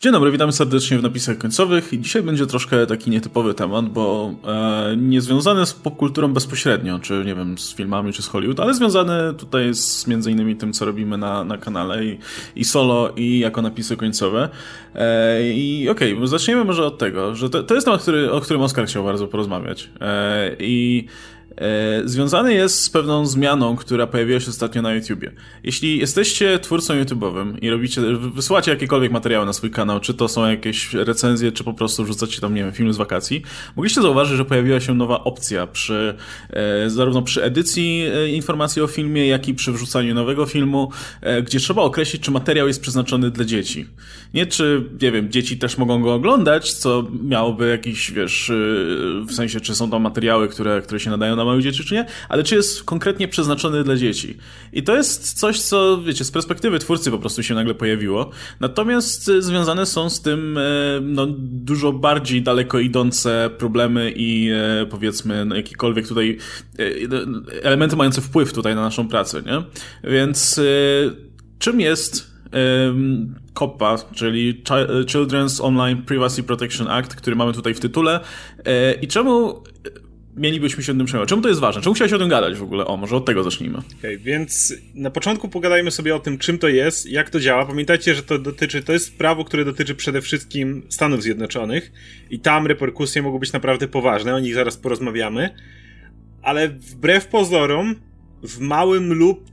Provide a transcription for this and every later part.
Dzień dobry, witamy serdecznie w napisach końcowych dzisiaj będzie troszkę taki nietypowy temat, bo e, nie związany z popkulturą bezpośrednio, czy nie wiem, z filmami, czy z Hollywood, ale związany tutaj z między innymi tym, co robimy na, na kanale i, i solo, i jako napisy końcowe. E, I okej, okay, zaczniemy może od tego, że to, to jest temat, który, o którym Oskar chciał bardzo porozmawiać. E, I związany jest z pewną zmianą, która pojawiła się ostatnio na YouTubie. Jeśli jesteście twórcą YouTube'owym i robicie, wysyłacie jakiekolwiek materiały na swój kanał, czy to są jakieś recenzje, czy po prostu rzucacie tam, nie wiem, filmy z wakacji, mogliście zauważyć, że pojawiła się nowa opcja przy, e, zarówno przy edycji e, informacji o filmie, jak i przy wrzucaniu nowego filmu, gdzie trzeba określić, czy materiał jest przeznaczony dla dzieci. Nie czy, nie wiem, dzieci też mogą go oglądać, co miałoby jakiś, wiesz, w sensie, czy są tam materiały, które, które się nadają na małych dzieci, czy nie, ale czy jest konkretnie przeznaczony dla dzieci. I to jest coś, co, wiecie, z perspektywy twórcy po prostu się nagle pojawiło. Natomiast e, związane są z tym e, no, dużo bardziej daleko idące problemy i e, powiedzmy no, jakiekolwiek tutaj elementy mające wpływ tutaj na naszą pracę, nie? Więc czym jest COPPA, czyli Children's Online Privacy Protection Act, który mamy tutaj w tytule i czemu mielibyśmy się o tym przejmować. Czemu to jest ważne? Czemu chciałeś o tym gadać w ogóle? O, może od tego zacznijmy. Okay, więc na początku pogadajmy sobie o tym, czym to jest, jak to działa. Pamiętajcie, że to dotyczy, to jest prawo, które dotyczy przede wszystkim Stanów Zjednoczonych i tam reperkusje mogą być naprawdę poważne, o nich zaraz porozmawiamy. Ale wbrew pozorom, w małym lub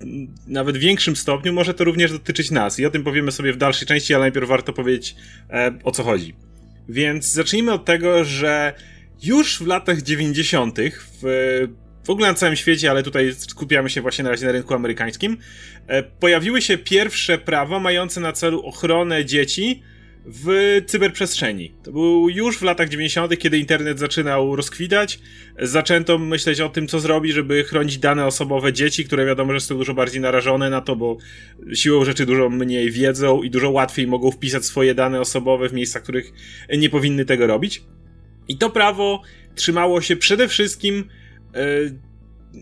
nawet większym stopniu może to również dotyczyć nas. I o tym powiemy sobie w dalszej części, ale najpierw warto powiedzieć e, o co chodzi. Więc zacznijmy od tego, że już w latach 90. w w ogóle na całym świecie, ale tutaj skupiamy się właśnie na razie na rynku amerykańskim, e, pojawiły się pierwsze prawa mające na celu ochronę dzieci w cyberprzestrzeni. To był już w latach 90., kiedy internet zaczynał rozkwitać. Zaczęto myśleć o tym, co zrobić, żeby chronić dane osobowe dzieci, które wiadomo, że są dużo bardziej narażone na to, bo siłą rzeczy dużo mniej wiedzą i dużo łatwiej mogą wpisać swoje dane osobowe w miejscach, w których nie powinny tego robić. I to prawo trzymało się przede wszystkim yy,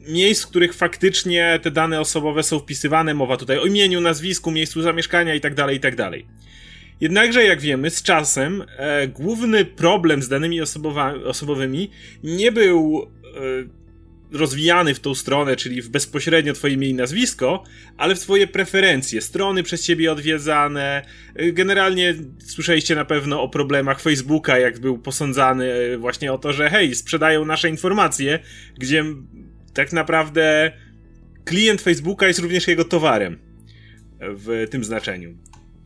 miejsc, w których faktycznie te dane osobowe są wpisywane. Mowa tutaj o imieniu, nazwisku, miejscu zamieszkania itd., tak itd. Tak Jednakże, jak wiemy, z czasem e, główny problem z danymi osobowymi nie był e, rozwijany w tą stronę, czyli w bezpośrednio twoje imię i nazwisko, ale w twoje preferencje, strony przez ciebie odwiedzane. Generalnie słyszeliście na pewno o problemach Facebooka, jak był posądzany e, właśnie o to, że hej, sprzedają nasze informacje, gdzie tak naprawdę klient Facebooka jest również jego towarem w tym znaczeniu.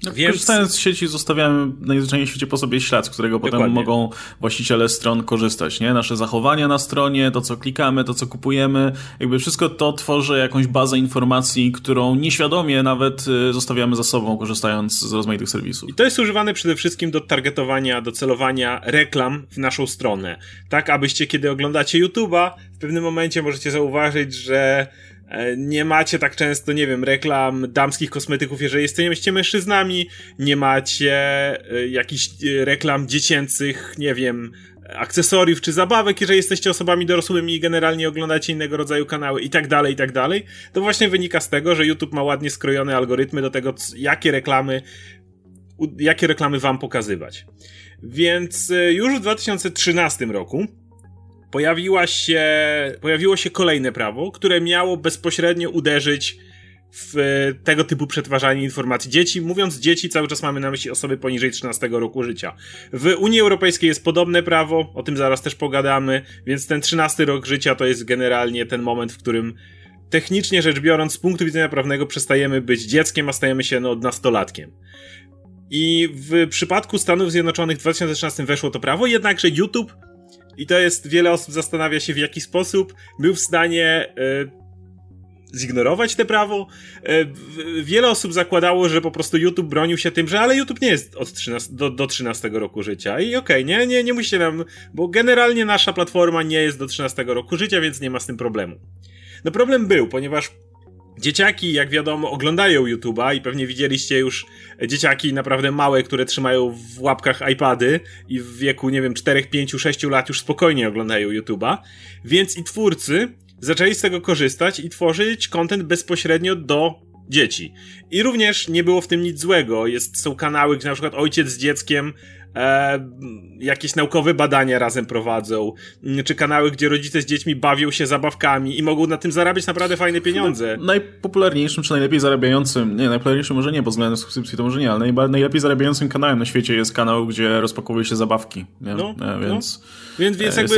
No, Więc... Korzystając z sieci zostawiamy najzwyczajniej w świecie po sobie ślad, z którego Dokładnie. potem mogą właściciele stron korzystać, nie? Nasze zachowania na stronie, to co klikamy, to co kupujemy, jakby wszystko to tworzy jakąś bazę informacji, którą nieświadomie nawet y, zostawiamy za sobą, korzystając z rozmaitych serwisów. I to jest używane przede wszystkim do targetowania, do celowania reklam w naszą stronę. Tak, abyście kiedy oglądacie YouTube'a, w pewnym momencie możecie zauważyć, że nie macie tak często, nie wiem, reklam damskich kosmetyków, jeżeli jesteście mężczyznami, nie macie e, jakichś e, reklam dziecięcych, nie wiem, akcesoriów czy zabawek, jeżeli jesteście osobami dorosłymi i generalnie oglądacie innego rodzaju kanały i tak dalej, i tak dalej, to właśnie wynika z tego, że YouTube ma ładnie skrojone algorytmy do tego, jakie reklamy, jakie reklamy wam pokazywać. Więc już w 2013 roku pojawiła się, pojawiło się kolejne prawo, które miało bezpośrednio uderzyć w tego typu przetwarzanie informacji dzieci. Mówiąc dzieci, cały czas mamy na myśli osoby poniżej 13 roku życia. W Unii Europejskiej jest podobne prawo, o tym zaraz też pogadamy, więc ten 13 rok życia to jest generalnie ten moment, w którym technicznie rzecz biorąc, z punktu widzenia prawnego przestajemy być dzieckiem, a stajemy się no, nastolatkiem. I w przypadku Stanów Zjednoczonych w 2013 weszło to prawo, jednakże YouTube i to jest, wiele osób zastanawia się w jaki sposób był w stanie e, zignorować te prawo. E, wiele osób zakładało, że po prostu YouTube bronił się tym, że ale YouTube nie jest od 13, do, do 13 roku życia. I okej, okay, nie, nie, nie musicie nam, bo generalnie nasza platforma nie jest do 13 roku życia, więc nie ma z tym problemu. No problem był, ponieważ Dzieciaki, jak wiadomo, oglądają YouTube'a i pewnie widzieliście już dzieciaki naprawdę małe, które trzymają w łapkach iPady i w wieku, nie wiem, 4, 5, 6 lat już spokojnie oglądają YouTube'a. Więc i twórcy zaczęli z tego korzystać i tworzyć content bezpośrednio do dzieci. I również nie było w tym nic złego. Jest, są kanały, gdzie na przykład ojciec z dzieckiem e, jakieś naukowe badania razem prowadzą, mm, czy kanały, gdzie rodzice z dziećmi bawią się zabawkami i mogą na tym zarabiać naprawdę fajne pieniądze. Najpopularniejszym, czy najlepiej zarabiającym, nie, najpopularniejszym może nie, bo względem subskrypcji to może nie, ale najlepiej zarabiającym kanałem na świecie jest kanał, gdzie rozpakowuje się zabawki, nie? No, e, więc, no. więc, więc jakby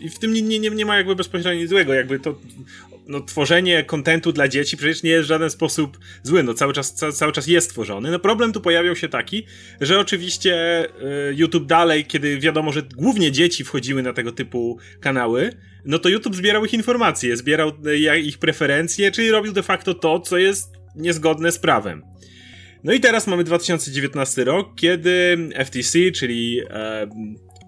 i w tym nie, nie, nie ma jakby bezpośrednio nic złego, jakby to no, tworzenie kontentu dla dzieci przecież nie jest w żaden sposób zły, no cały czas, ca, cały czas jest tworzony. No problem tu pojawiał się taki, że oczywiście YouTube dalej, kiedy wiadomo, że głównie dzieci wchodziły na tego typu kanały, no to YouTube zbierał ich informacje, zbierał y, ich preferencje, czyli robił de facto to, co jest niezgodne z prawem. No i teraz mamy 2019 rok, kiedy FTC, czyli e,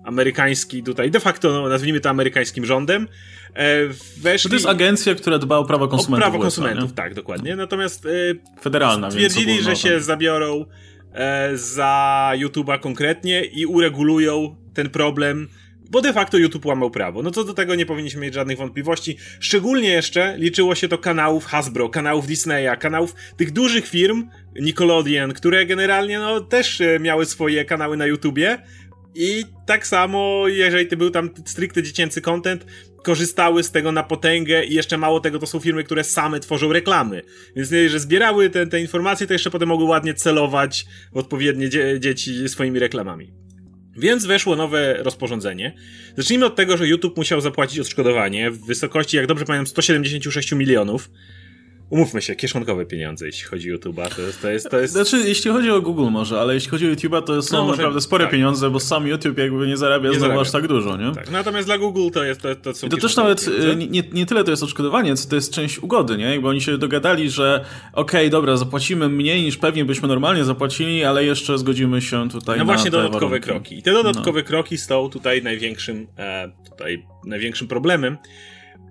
amerykański tutaj, de facto no, nazwijmy to amerykańskim rządem, e, weszli... To jest agencja, która dba o prawa konsumentów. O prawo konsumentów, tak, dokładnie. Natomiast e, Federalna, stwierdzili, że się zabiorą e, za YouTube'a konkretnie i uregulują ten problem bo de facto YouTube łamał prawo. No co do tego nie powinniśmy mieć żadnych wątpliwości. Szczególnie jeszcze liczyło się to kanałów Hasbro, kanałów Disneya, kanałów tych dużych firm, Nickelodeon, które generalnie no też e, miały swoje kanały na YouTubie, i tak samo, jeżeli był tam stricte dziecięcy content, korzystały z tego na potęgę i jeszcze mało tego, to są firmy, które same tworzą reklamy. Więc nie, że zbierały te, te informacje, to jeszcze potem mogły ładnie celować w odpowiednie dzie dzieci swoimi reklamami. Więc weszło nowe rozporządzenie. Zacznijmy od tego, że YouTube musiał zapłacić odszkodowanie w wysokości, jak dobrze pamiętam, 176 milionów Umówmy się, kieszonkowe pieniądze, jeśli chodzi o YouTube'a, to jest, to jest, to jest... Znaczy, jeśli chodzi o Google może, ale jeśli chodzi o YouTube'a, to są no, może, naprawdę spore tak. pieniądze, bo sam YouTube jakby nie zarabia nie zarabia. aż tak dużo, nie? Tak. Natomiast dla Google to jest to, to są I to też nawet y, nie, nie tyle to jest odszkodowanie, co to jest część ugody, nie? Jakby oni się dogadali, że okej, okay, dobra, zapłacimy mniej niż pewnie byśmy normalnie zapłacili, ale jeszcze zgodzimy się tutaj no na właśnie dodatkowe warunki. kroki. I te dodatkowe no. kroki są tutaj największym, e, tutaj największym problemem,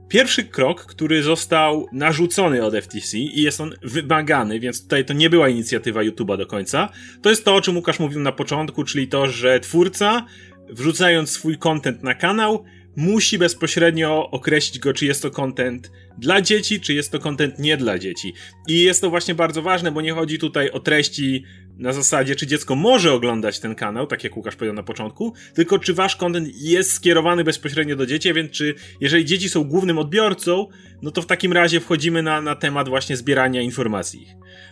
Pierwszy krok, który został narzucony od FTC i jest on wymagany, więc tutaj to nie była inicjatywa YouTube'a do końca, to jest to, o czym Łukasz mówił na początku, czyli to, że twórca, wrzucając swój content na kanał, musi bezpośrednio określić go, czy jest to content dla dzieci, czy jest to content nie dla dzieci. I jest to właśnie bardzo ważne, bo nie chodzi tutaj o treści na zasadzie, czy dziecko może oglądać ten kanał, tak jak Łukasz powiedział na początku, tylko czy wasz content jest skierowany bezpośrednio do dzieci, więc czy jeżeli dzieci są głównym odbiorcą, no to w takim razie wchodzimy na, na temat właśnie zbierania informacji.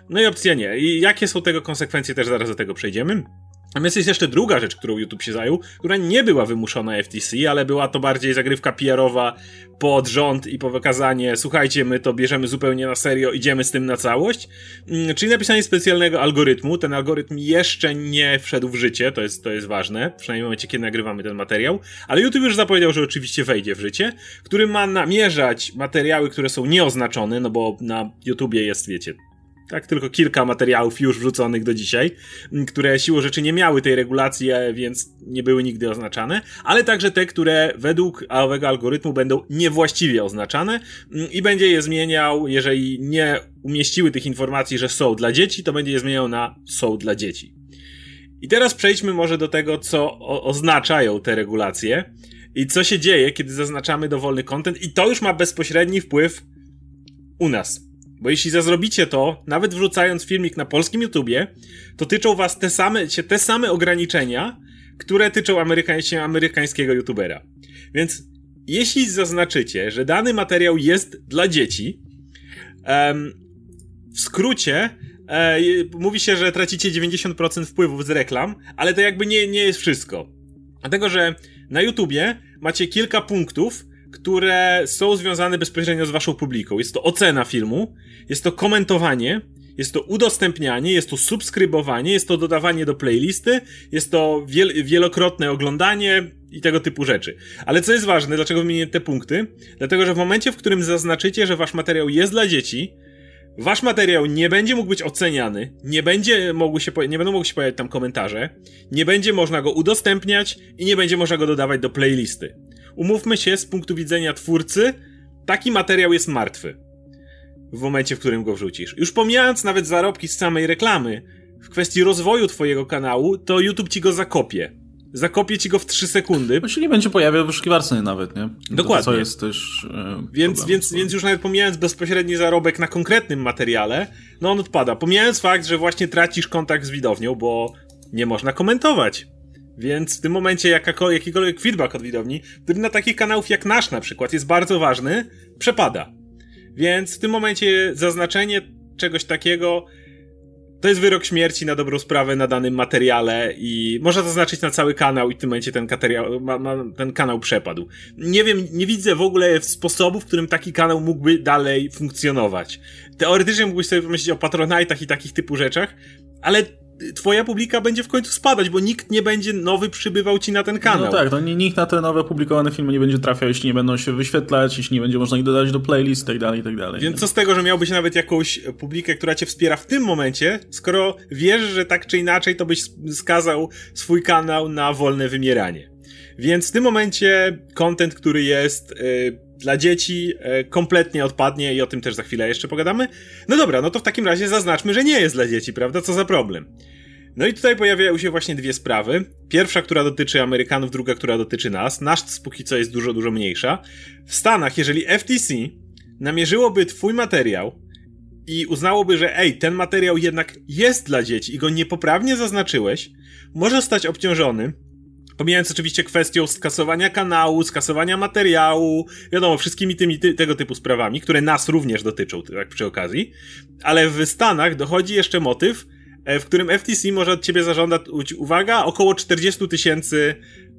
No i opcja nie. I jakie są tego konsekwencje, też zaraz do tego przejdziemy. Natomiast jest jeszcze druga rzecz, którą YouTube się zajął, która nie była wymuszona FTC, ale była to bardziej zagrywka PR-owa pod rząd i po wykazanie, słuchajcie, my to bierzemy zupełnie na serio, idziemy z tym na całość. Mm, czyli napisanie specjalnego algorytmu. Ten algorytm jeszcze nie wszedł w życie, to jest, to jest ważne, przynajmniej w momencie, kiedy nagrywamy ten materiał, ale YouTube już zapowiedział, że oczywiście wejdzie w życie, który ma namierzać materiały, które są nieoznaczone, no bo na YouTubie jest, wiecie, tak, tylko kilka materiałów już wrzuconych do dzisiaj, które siłą rzeczy nie miały tej regulacji, e, więc nie były nigdy oznaczane, ale także te, które według owego algorytmu będą niewłaściwie oznaczane i będzie je zmieniał, jeżeli nie umieściły tych informacji, że są dla dzieci, to będzie je zmieniał na są dla dzieci. I teraz przejdźmy może do tego, co oznaczają te regulacje i co się dzieje, kiedy zaznaczamy dowolny content i to już ma bezpośredni wpływ u nas bo jeśli zrobicie to, nawet wrzucając filmik na polskim YouTubie, to tyczą was te same, się te same ograniczenia, które tyczą amerykańskiego, amerykańskiego YouTubera. Więc jeśli zaznaczycie, że dany materiał jest dla dzieci, um, w skrócie e, mówi się, że tracicie 90% wpływów z reklam, ale to jakby nie, nie jest wszystko. Dlatego, że na YouTubie macie kilka punktów, które są związane bezpośrednio z waszą publiką. Jest to ocena filmu, jest to komentowanie, jest to udostępnianie, jest to subskrybowanie, jest to dodawanie do playlisty, jest to wiel wielokrotne oglądanie i tego typu rzeczy. Ale co jest ważne, dlaczego wymienię te punkty? Dlatego, że w momencie, w którym zaznaczycie, że wasz materiał jest dla dzieci, wasz materiał nie będzie mógł być oceniany, nie, będzie się, nie będą mogły się pojawiać tam komentarze, nie będzie można go udostępniać i nie będzie można go dodawać do playlisty. Umówmy się, z punktu widzenia twórcy, taki materiał jest martwy. W momencie, w którym go wrzucisz. Już pomijając nawet zarobki z samej reklamy, w kwestii rozwoju twojego kanału, to YouTube ci go zakopie. zakopie ci go w 3 sekundy. On się nie będzie pojawiał w wyszukiwarce nawet, nie? Dokładnie. To, co jest też e, więc, więc, więc już nawet pomijając bezpośredni zarobek na konkretnym materiale, no on odpada. Pomijając fakt, że właśnie tracisz kontakt z widownią, bo nie można komentować. Więc w tym momencie jakikolwiek feedback od widowni, który na takich kanałów jak nasz na przykład jest bardzo ważny, przepada. Więc w tym momencie zaznaczenie czegoś takiego to jest wyrok śmierci na dobrą sprawę na danym materiale i można zaznaczyć na cały kanał i w tym momencie ten, materiał, ma, ma, ten kanał przepadł. Nie wiem, nie widzę w ogóle sposobu, w którym taki kanał mógłby dalej funkcjonować. Teoretycznie mógłbyś sobie pomyśleć o Patronite'ach i takich typu rzeczach, ale twoja publika będzie w końcu spadać, bo nikt nie będzie nowy przybywał ci na ten kanał. No tak, to nikt na te nowe publikowane filmy nie będzie trafiał, jeśli nie będą się wyświetlać, jeśli nie będzie można ich dodać do playlist i tak dalej, i tak dalej. Więc co z tego, że miałbyś nawet jakąś publikę, która cię wspiera w tym momencie, skoro wiesz, że tak czy inaczej to byś skazał swój kanał na wolne wymieranie. Więc w tym momencie content, który jest yy, dla dzieci yy, kompletnie odpadnie i o tym też za chwilę jeszcze pogadamy. No dobra, no to w takim razie zaznaczmy, że nie jest dla dzieci, prawda? Co za problem. No i tutaj pojawiają się właśnie dwie sprawy. Pierwsza, która dotyczy Amerykanów, druga, która dotyczy nas. Nasz póki co jest dużo, dużo mniejsza. W Stanach, jeżeli FTC namierzyłoby twój materiał i uznałoby, że ej, ten materiał jednak jest dla dzieci i go niepoprawnie zaznaczyłeś, może zostać obciążony Pomijając oczywiście kwestią skasowania kanału, skasowania materiału, wiadomo, wszystkimi tymi ty, tego typu sprawami, które nas również dotyczą, tak przy okazji. Ale w Stanach dochodzi jeszcze motyw, E, w którym FTC może od ciebie zażądać, uwaga, około 40 tysięcy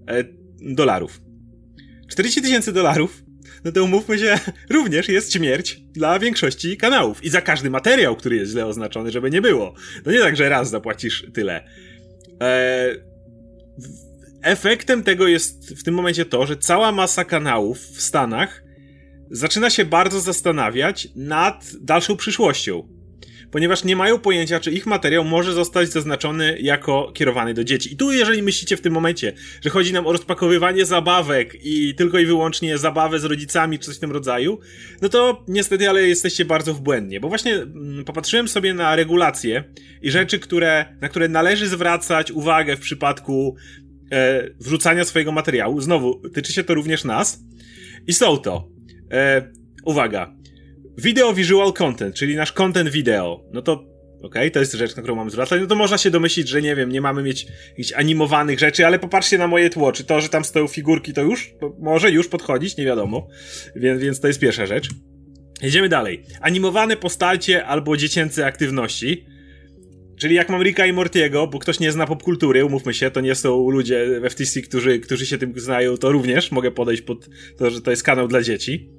e, dolarów. 40 tysięcy dolarów, no to umówmy się, również jest śmierć dla większości kanałów. I za każdy materiał, który jest źle oznaczony, żeby nie było. No nie tak, że raz zapłacisz tyle. Eee, efektem tego jest w tym momencie to, że cała masa kanałów w Stanach zaczyna się bardzo zastanawiać nad dalszą przyszłością ponieważ nie mają pojęcia, czy ich materiał może zostać zaznaczony jako kierowany do dzieci. I tu, jeżeli myślicie w tym momencie, że chodzi nam o rozpakowywanie zabawek i tylko i wyłącznie zabawę z rodzicami, czy coś w tym rodzaju, no to niestety, ale jesteście bardzo w błędnie, bo właśnie mm, popatrzyłem sobie na regulacje i rzeczy, które, na które należy zwracać uwagę w przypadku e, wrzucania swojego materiału. Znowu, tyczy się to również nas. I są to. E, uwaga. Video visual content, czyli nasz content wideo. No to okej, okay, to jest rzecz, na którą mamy zwracać. No to można się domyślić, że nie wiem, nie mamy mieć jakichś animowanych rzeczy, ale popatrzcie na moje tło. Czy to, że tam stoją figurki, to już to może już podchodzić, nie wiadomo. Więc, więc to jest pierwsza rzecz. Jedziemy dalej. Animowane postacie albo dziecięce aktywności. Czyli jak mam Rika i Mortiego, bo ktoś nie zna popkultury, umówmy się, to nie są ludzie w FTC, którzy, którzy się tym znają, to również mogę podejść pod to, że to jest kanał dla dzieci.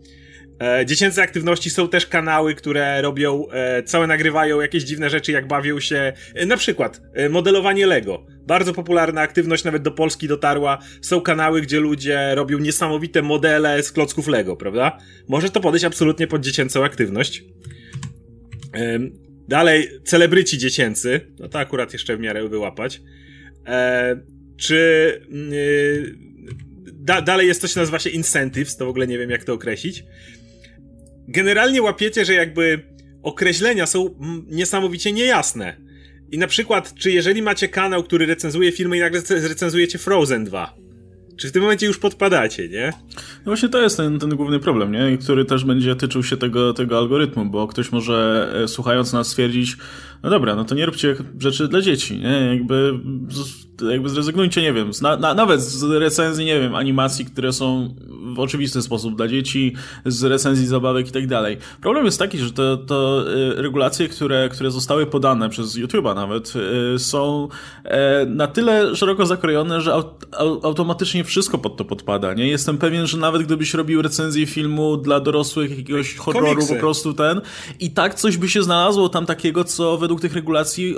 E, dziecięce aktywności są też kanały, które robią, e, całe nagrywają jakieś dziwne rzeczy, jak bawią się, e, na przykład e, modelowanie Lego. Bardzo popularna aktywność, nawet do Polski dotarła. Są kanały, gdzie ludzie robią niesamowite modele z klocków Lego, prawda? Może to podejść absolutnie pod dziecięcą aktywność. Dalej, celebryci dziecięcy. No to akurat jeszcze w miarę wyłapać. E, czy mm, da, dalej jest coś, co nazywa się incentives, to w ogóle nie wiem jak to określić generalnie łapiecie, że jakby określenia są niesamowicie niejasne. I na przykład, czy jeżeli macie kanał, który recenzuje filmy i nagle recenzujecie Frozen 2, czy w tym momencie już podpadacie, nie? No właśnie to jest ten, ten główny problem, nie? I który też będzie tyczył się tego, tego algorytmu, bo ktoś może e, słuchając nas stwierdzić, no dobra, no to nie róbcie rzeczy dla dzieci, nie? Jakby, jakby zrezygnujcie, nie wiem, na, na, nawet z recenzji, nie wiem, animacji, które są w oczywisty sposób dla dzieci, z recenzji zabawek i tak dalej. Problem jest taki, że to, to y, regulacje, które, które zostały podane przez YouTube'a nawet, y, są e, na tyle szeroko zakrojone, że automatycznie wszystko pod to podpada, nie? Jestem pewien, że nawet gdybyś robił recenzję filmu dla dorosłych, jakiegoś horroru Komiksy. po prostu ten, i tak coś by się znalazło tam takiego, co według tych regulacji,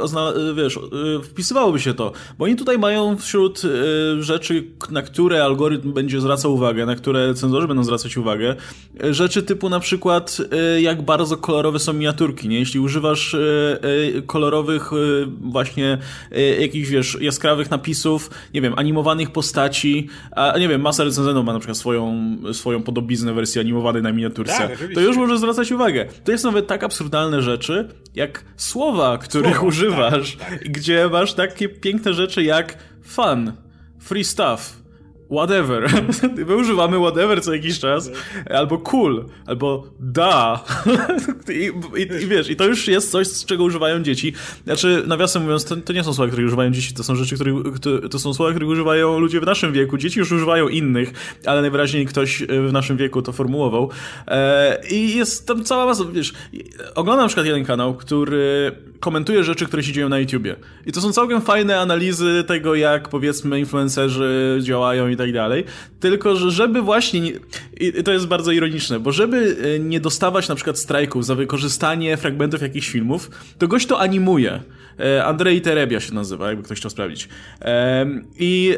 y, wiesz, wpisywałoby się to. Bo oni tutaj mają wśród rzeczy, na które algorytm będzie zwracał uwagę, na które cenzorzy będą zwracać uwagę. Rzeczy typu na przykład jak bardzo kolorowe są miniaturki, nie? Jeśli używasz kolorowych właśnie jakichś, wiesz, jaskrawych napisów, nie wiem, animowanych postaci, a nie wiem, masa recenzentów ma na przykład swoją, swoją podobiznę wersji animowanej na miniaturce, tak, to już może zwracać uwagę. To jest nawet tak absurdalne rzeczy, jak słowa, których słowa, używasz, tak, tak. gdzie masz takie piękne rzeczy jak fan, free stuff, whatever. My używamy whatever co jakiś czas, albo cool, albo da. I, i, I, wiesz, i to już jest coś, z czego używają dzieci. Znaczy, nawiasem mówiąc, to, to nie są słowa, które używają dzieci, to są rzeczy, które, to są słowa, które używają ludzie w naszym wieku. Dzieci już używają innych, ale najwyraźniej ktoś w naszym wieku to formułował. E, I jest tam cała masa, wiesz, oglądam na przykład jeden kanał, który komentuje rzeczy, które się dzieją na YouTubie. I to są całkiem fajne analizy tego, jak powiedzmy influencerzy działają i tak dalej. Tylko, że żeby właśnie, i to jest bardzo ironiczne, bo żeby e, nie dostawać na przykład strajków za wykorzystanie fragmentów jakichś filmów, to gość to animuje. E, Andrzej Terebia się nazywa, jakby ktoś chciał sprawdzić. I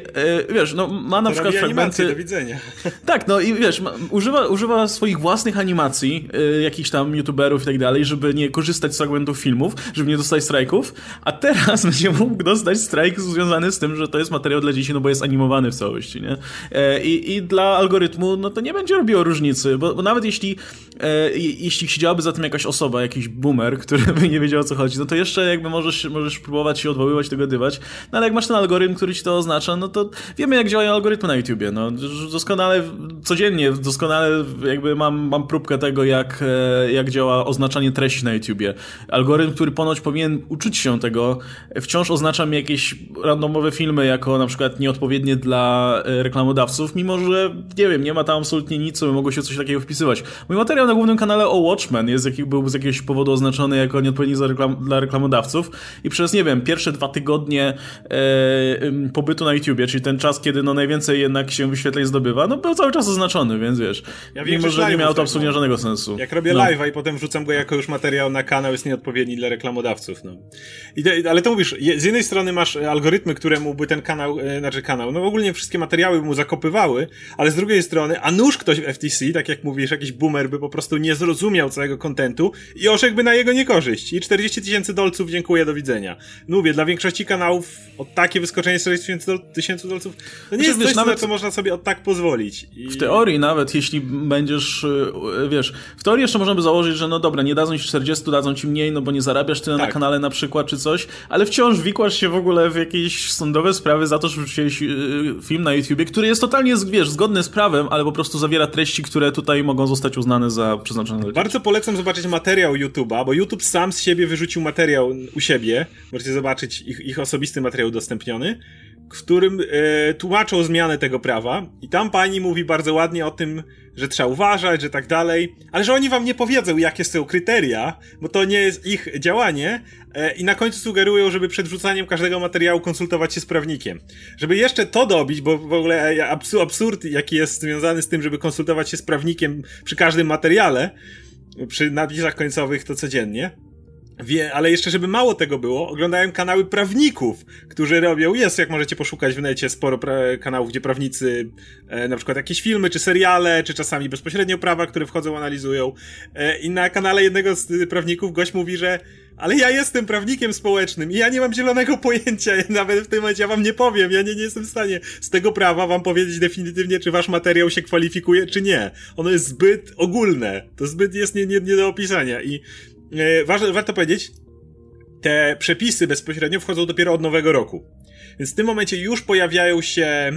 e, wiesz, no ma na to przykład fragmenty... do widzenia. Tak, no i wiesz, używa, używa swoich własnych animacji, jakichś tam youtuberów i tak dalej, żeby nie korzystać z fragmentów filmów, żeby nie dostać strajków, a teraz będzie mógł dostać strajk związany z tym, że to jest materiał dla dzieci, no bo jest animowany w całości, nie? E, I, i dla algorytmu, no to nie będzie robiło różnicy, bo, bo nawet jeśli, e, jeśli siedziałaby za tym jakaś osoba, jakiś boomer, który by nie wiedział o co chodzi, no to jeszcze jakby możesz, możesz próbować się odwoływać, tego dywać, no ale jak masz ten algorytm, który ci to oznacza, no to wiemy jak działają algorytmy na YouTubie, no doskonale, codziennie, doskonale jakby mam, mam próbkę tego, jak, e, jak działa oznaczanie treści na YouTubie. Algorytm, który ponoć powinien uczyć się tego, wciąż oznacza mi jakieś randomowe filmy jako na przykład nieodpowiednie dla reklamodawców, mimo że, nie wiem, nie ma tam absolutnie nic, co by mogło się coś takiego wpisywać. Mój materiał na głównym kanale o Watchmen jest, był z jakiegoś powodu oznaczony jako nieodpowiedni dla, reklam, dla reklamodawców i przez, nie wiem, pierwsze dwa tygodnie e, pobytu na YouTubie, czyli ten czas, kiedy no najwięcej jednak się wyświetleń zdobywa, no był cały czas oznaczony, więc wiesz, ja mimo, że nie miało to absolutnie no. żadnego sensu. Jak robię no. live'a i potem wrzucam go jako już materiał na kanał, jest nieodpowiedni dla reklamodawców, no. I, ale to mówisz, z jednej strony masz algorytmy, które mu by ten kanał, e, znaczy kanał, no ogólnie wszystkie materiały by mu zakopywały, ale z drugiej strony, a nuż ktoś w FTC, tak jak mówisz, jakiś boomer by po prostu nie zrozumiał całego kontentu i orzekłby na jego niekorzyść. I 40 tysięcy dolców, dziękuję, do widzenia. No mówię, dla większości kanałów o takie wyskoczenie 40 tysięcy dolców, to nie znaczy, jest wiesz, coś, nawet... na co można sobie od tak pozwolić. I... W teorii nawet, jeśli będziesz, e, wiesz, w teorii jeszcze można by założyć, że no dobra, nie dadzą ci 40, dadzą ci mniej, no bo nie zarabiasz tyle. Na kanale na przykład, czy coś, ale wciąż wikłasz się w ogóle w jakieś sądowe sprawy za to, że wrzuciłeś y, film na YouTubie, który jest totalnie, wiesz, zgodny z prawem, ale po prostu zawiera treści, które tutaj mogą zostać uznane za przeznaczone dla Bardzo polecam zobaczyć materiał YouTube'a, bo YouTube sam z siebie wyrzucił materiał u siebie. Możecie zobaczyć ich, ich osobisty materiał udostępniony, którym e, tłumaczą zmianę tego prawa. I tam pani mówi bardzo ładnie o tym, że trzeba uważać, że tak dalej, ale że oni wam nie powiedzą, jakie są kryteria, bo to nie jest ich działanie e, i na końcu sugerują, żeby przed wrzucaniem każdego materiału konsultować się z prawnikiem. Żeby jeszcze to dobić, bo w ogóle e, absurd, jaki jest związany z tym, żeby konsultować się z prawnikiem przy każdym materiale, przy napisach końcowych to codziennie, Wie, ale jeszcze, żeby mało tego było, oglądałem kanały prawników, którzy robią, jest, jak możecie poszukać w necie, sporo kanałów, gdzie prawnicy e, na przykład jakieś filmy, czy seriale, czy czasami bezpośrednio prawa, które wchodzą, analizują. E, I na kanale jednego z prawników gość mówi, że ale ja jestem prawnikiem społecznym i ja nie mam zielonego pojęcia, nawet w tym momencie ja wam nie powiem, ja nie, nie jestem w stanie z tego prawa wam powiedzieć definitywnie, czy wasz materiał się kwalifikuje, czy nie. Ono jest zbyt ogólne, to zbyt jest nie, nie, nie do opisania i e, warto powiedzieć, te przepisy bezpośrednio wchodzą dopiero od nowego roku. Więc w tym momencie już pojawiają się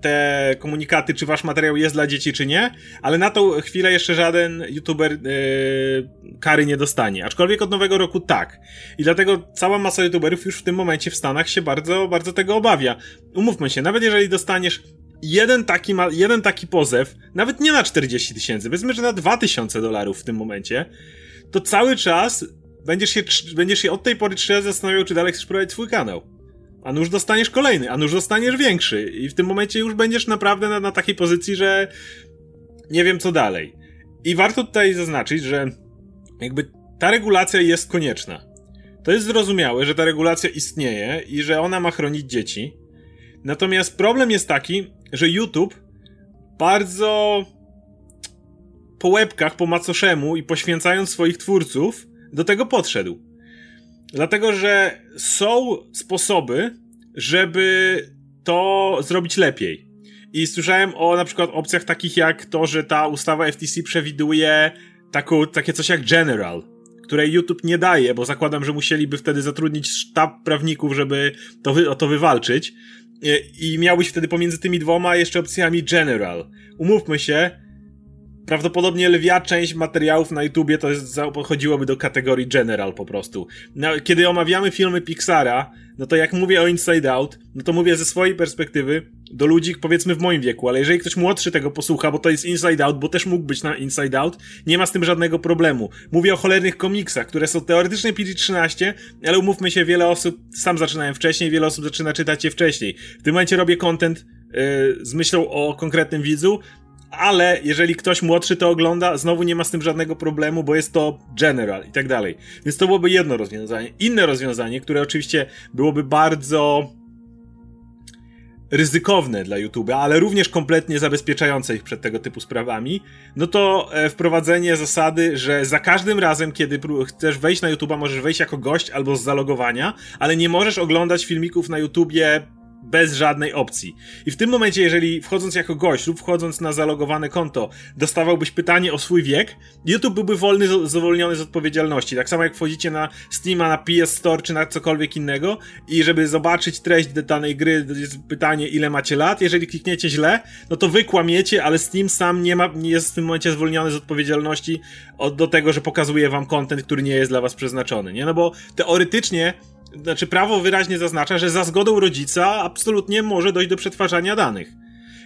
te komunikaty, czy wasz materiał jest dla dzieci, czy nie, ale na tą chwilę jeszcze żaden youtuber yy, kary nie dostanie. Aczkolwiek od nowego roku tak. I dlatego cała masa youtuberów już w tym momencie w Stanach się bardzo, bardzo tego obawia. Umówmy się, nawet jeżeli dostaniesz jeden taki, jeden taki pozew, nawet nie na 40 tysięcy, powiedzmy, że na 2000 dolarów w tym momencie, to cały czas będziesz się, będziesz się od tej pory trzy razy zastanawiał, czy dalej chcesz prowadzić swój kanał. A nuż dostaniesz kolejny, a nuż dostaniesz większy. I w tym momencie już będziesz naprawdę na, na takiej pozycji, że nie wiem co dalej. I warto tutaj zaznaczyć, że jakby ta regulacja jest konieczna. To jest zrozumiałe, że ta regulacja istnieje i że ona ma chronić dzieci. Natomiast problem jest taki, że YouTube bardzo po łebkach, po macoszemu i poświęcając swoich twórców do tego podszedł. Dlatego, że są sposoby, żeby to zrobić lepiej. I słyszałem o na przykład opcjach takich jak to, że ta ustawa FTC przewiduje takie coś jak General, której YouTube nie daje, bo zakładam, że musieliby wtedy zatrudnić sztab prawników, żeby to, wy, to wywalczyć. i miałbyś wtedy pomiędzy tymi dwoma jeszcze opcjami general. Umówmy się, prawdopodobnie lwia część materiałów na YouTubie to jest, do kategorii general po prostu. No, kiedy omawiamy filmy Pixara, no to jak mówię o Inside Out, no to mówię ze swojej perspektywy do ludzi powiedzmy w moim wieku, ale jeżeli ktoś młodszy tego posłucha, bo to jest Inside Out, bo też mógł być na Inside Out, nie ma z tym żadnego problemu. Mówię o cholernych komiksach, które są teoretycznie PG-13, ale umówmy się, wiele osób, sam zaczynałem wcześniej, wiele osób zaczyna czytać je wcześniej. W tym momencie robię content yy, z myślą o konkretnym widzu, ale jeżeli ktoś młodszy to ogląda, znowu nie ma z tym żadnego problemu, bo jest to general i tak dalej. Więc to byłoby jedno rozwiązanie. Inne rozwiązanie, które oczywiście byłoby bardzo ryzykowne dla YouTube, ale również kompletnie zabezpieczające ich przed tego typu sprawami, no to e, wprowadzenie zasady, że za każdym razem, kiedy chcesz wejść na YouTube, możesz wejść jako gość albo z zalogowania, ale nie możesz oglądać filmików na YouTubie bez żadnej opcji. I w tym momencie, jeżeli wchodząc jako gość lub wchodząc na zalogowane konto, dostawałbyś pytanie o swój wiek, YouTube byłby wolny, zwolniony z odpowiedzialności. Tak samo jak wchodzicie na Steama, na PS Store czy na cokolwiek innego i żeby zobaczyć treść danej gry, jest pytanie ile macie lat. Jeżeli klikniecie źle, no to wy kłamiecie, ale Steam sam nie, ma, nie jest w tym momencie zwolniony z odpowiedzialności od, do tego, że pokazuje wam kontent, który nie jest dla was przeznaczony, nie? No bo teoretycznie znaczy prawo wyraźnie zaznacza, że za zgodą rodzica absolutnie może dojść do przetwarzania danych.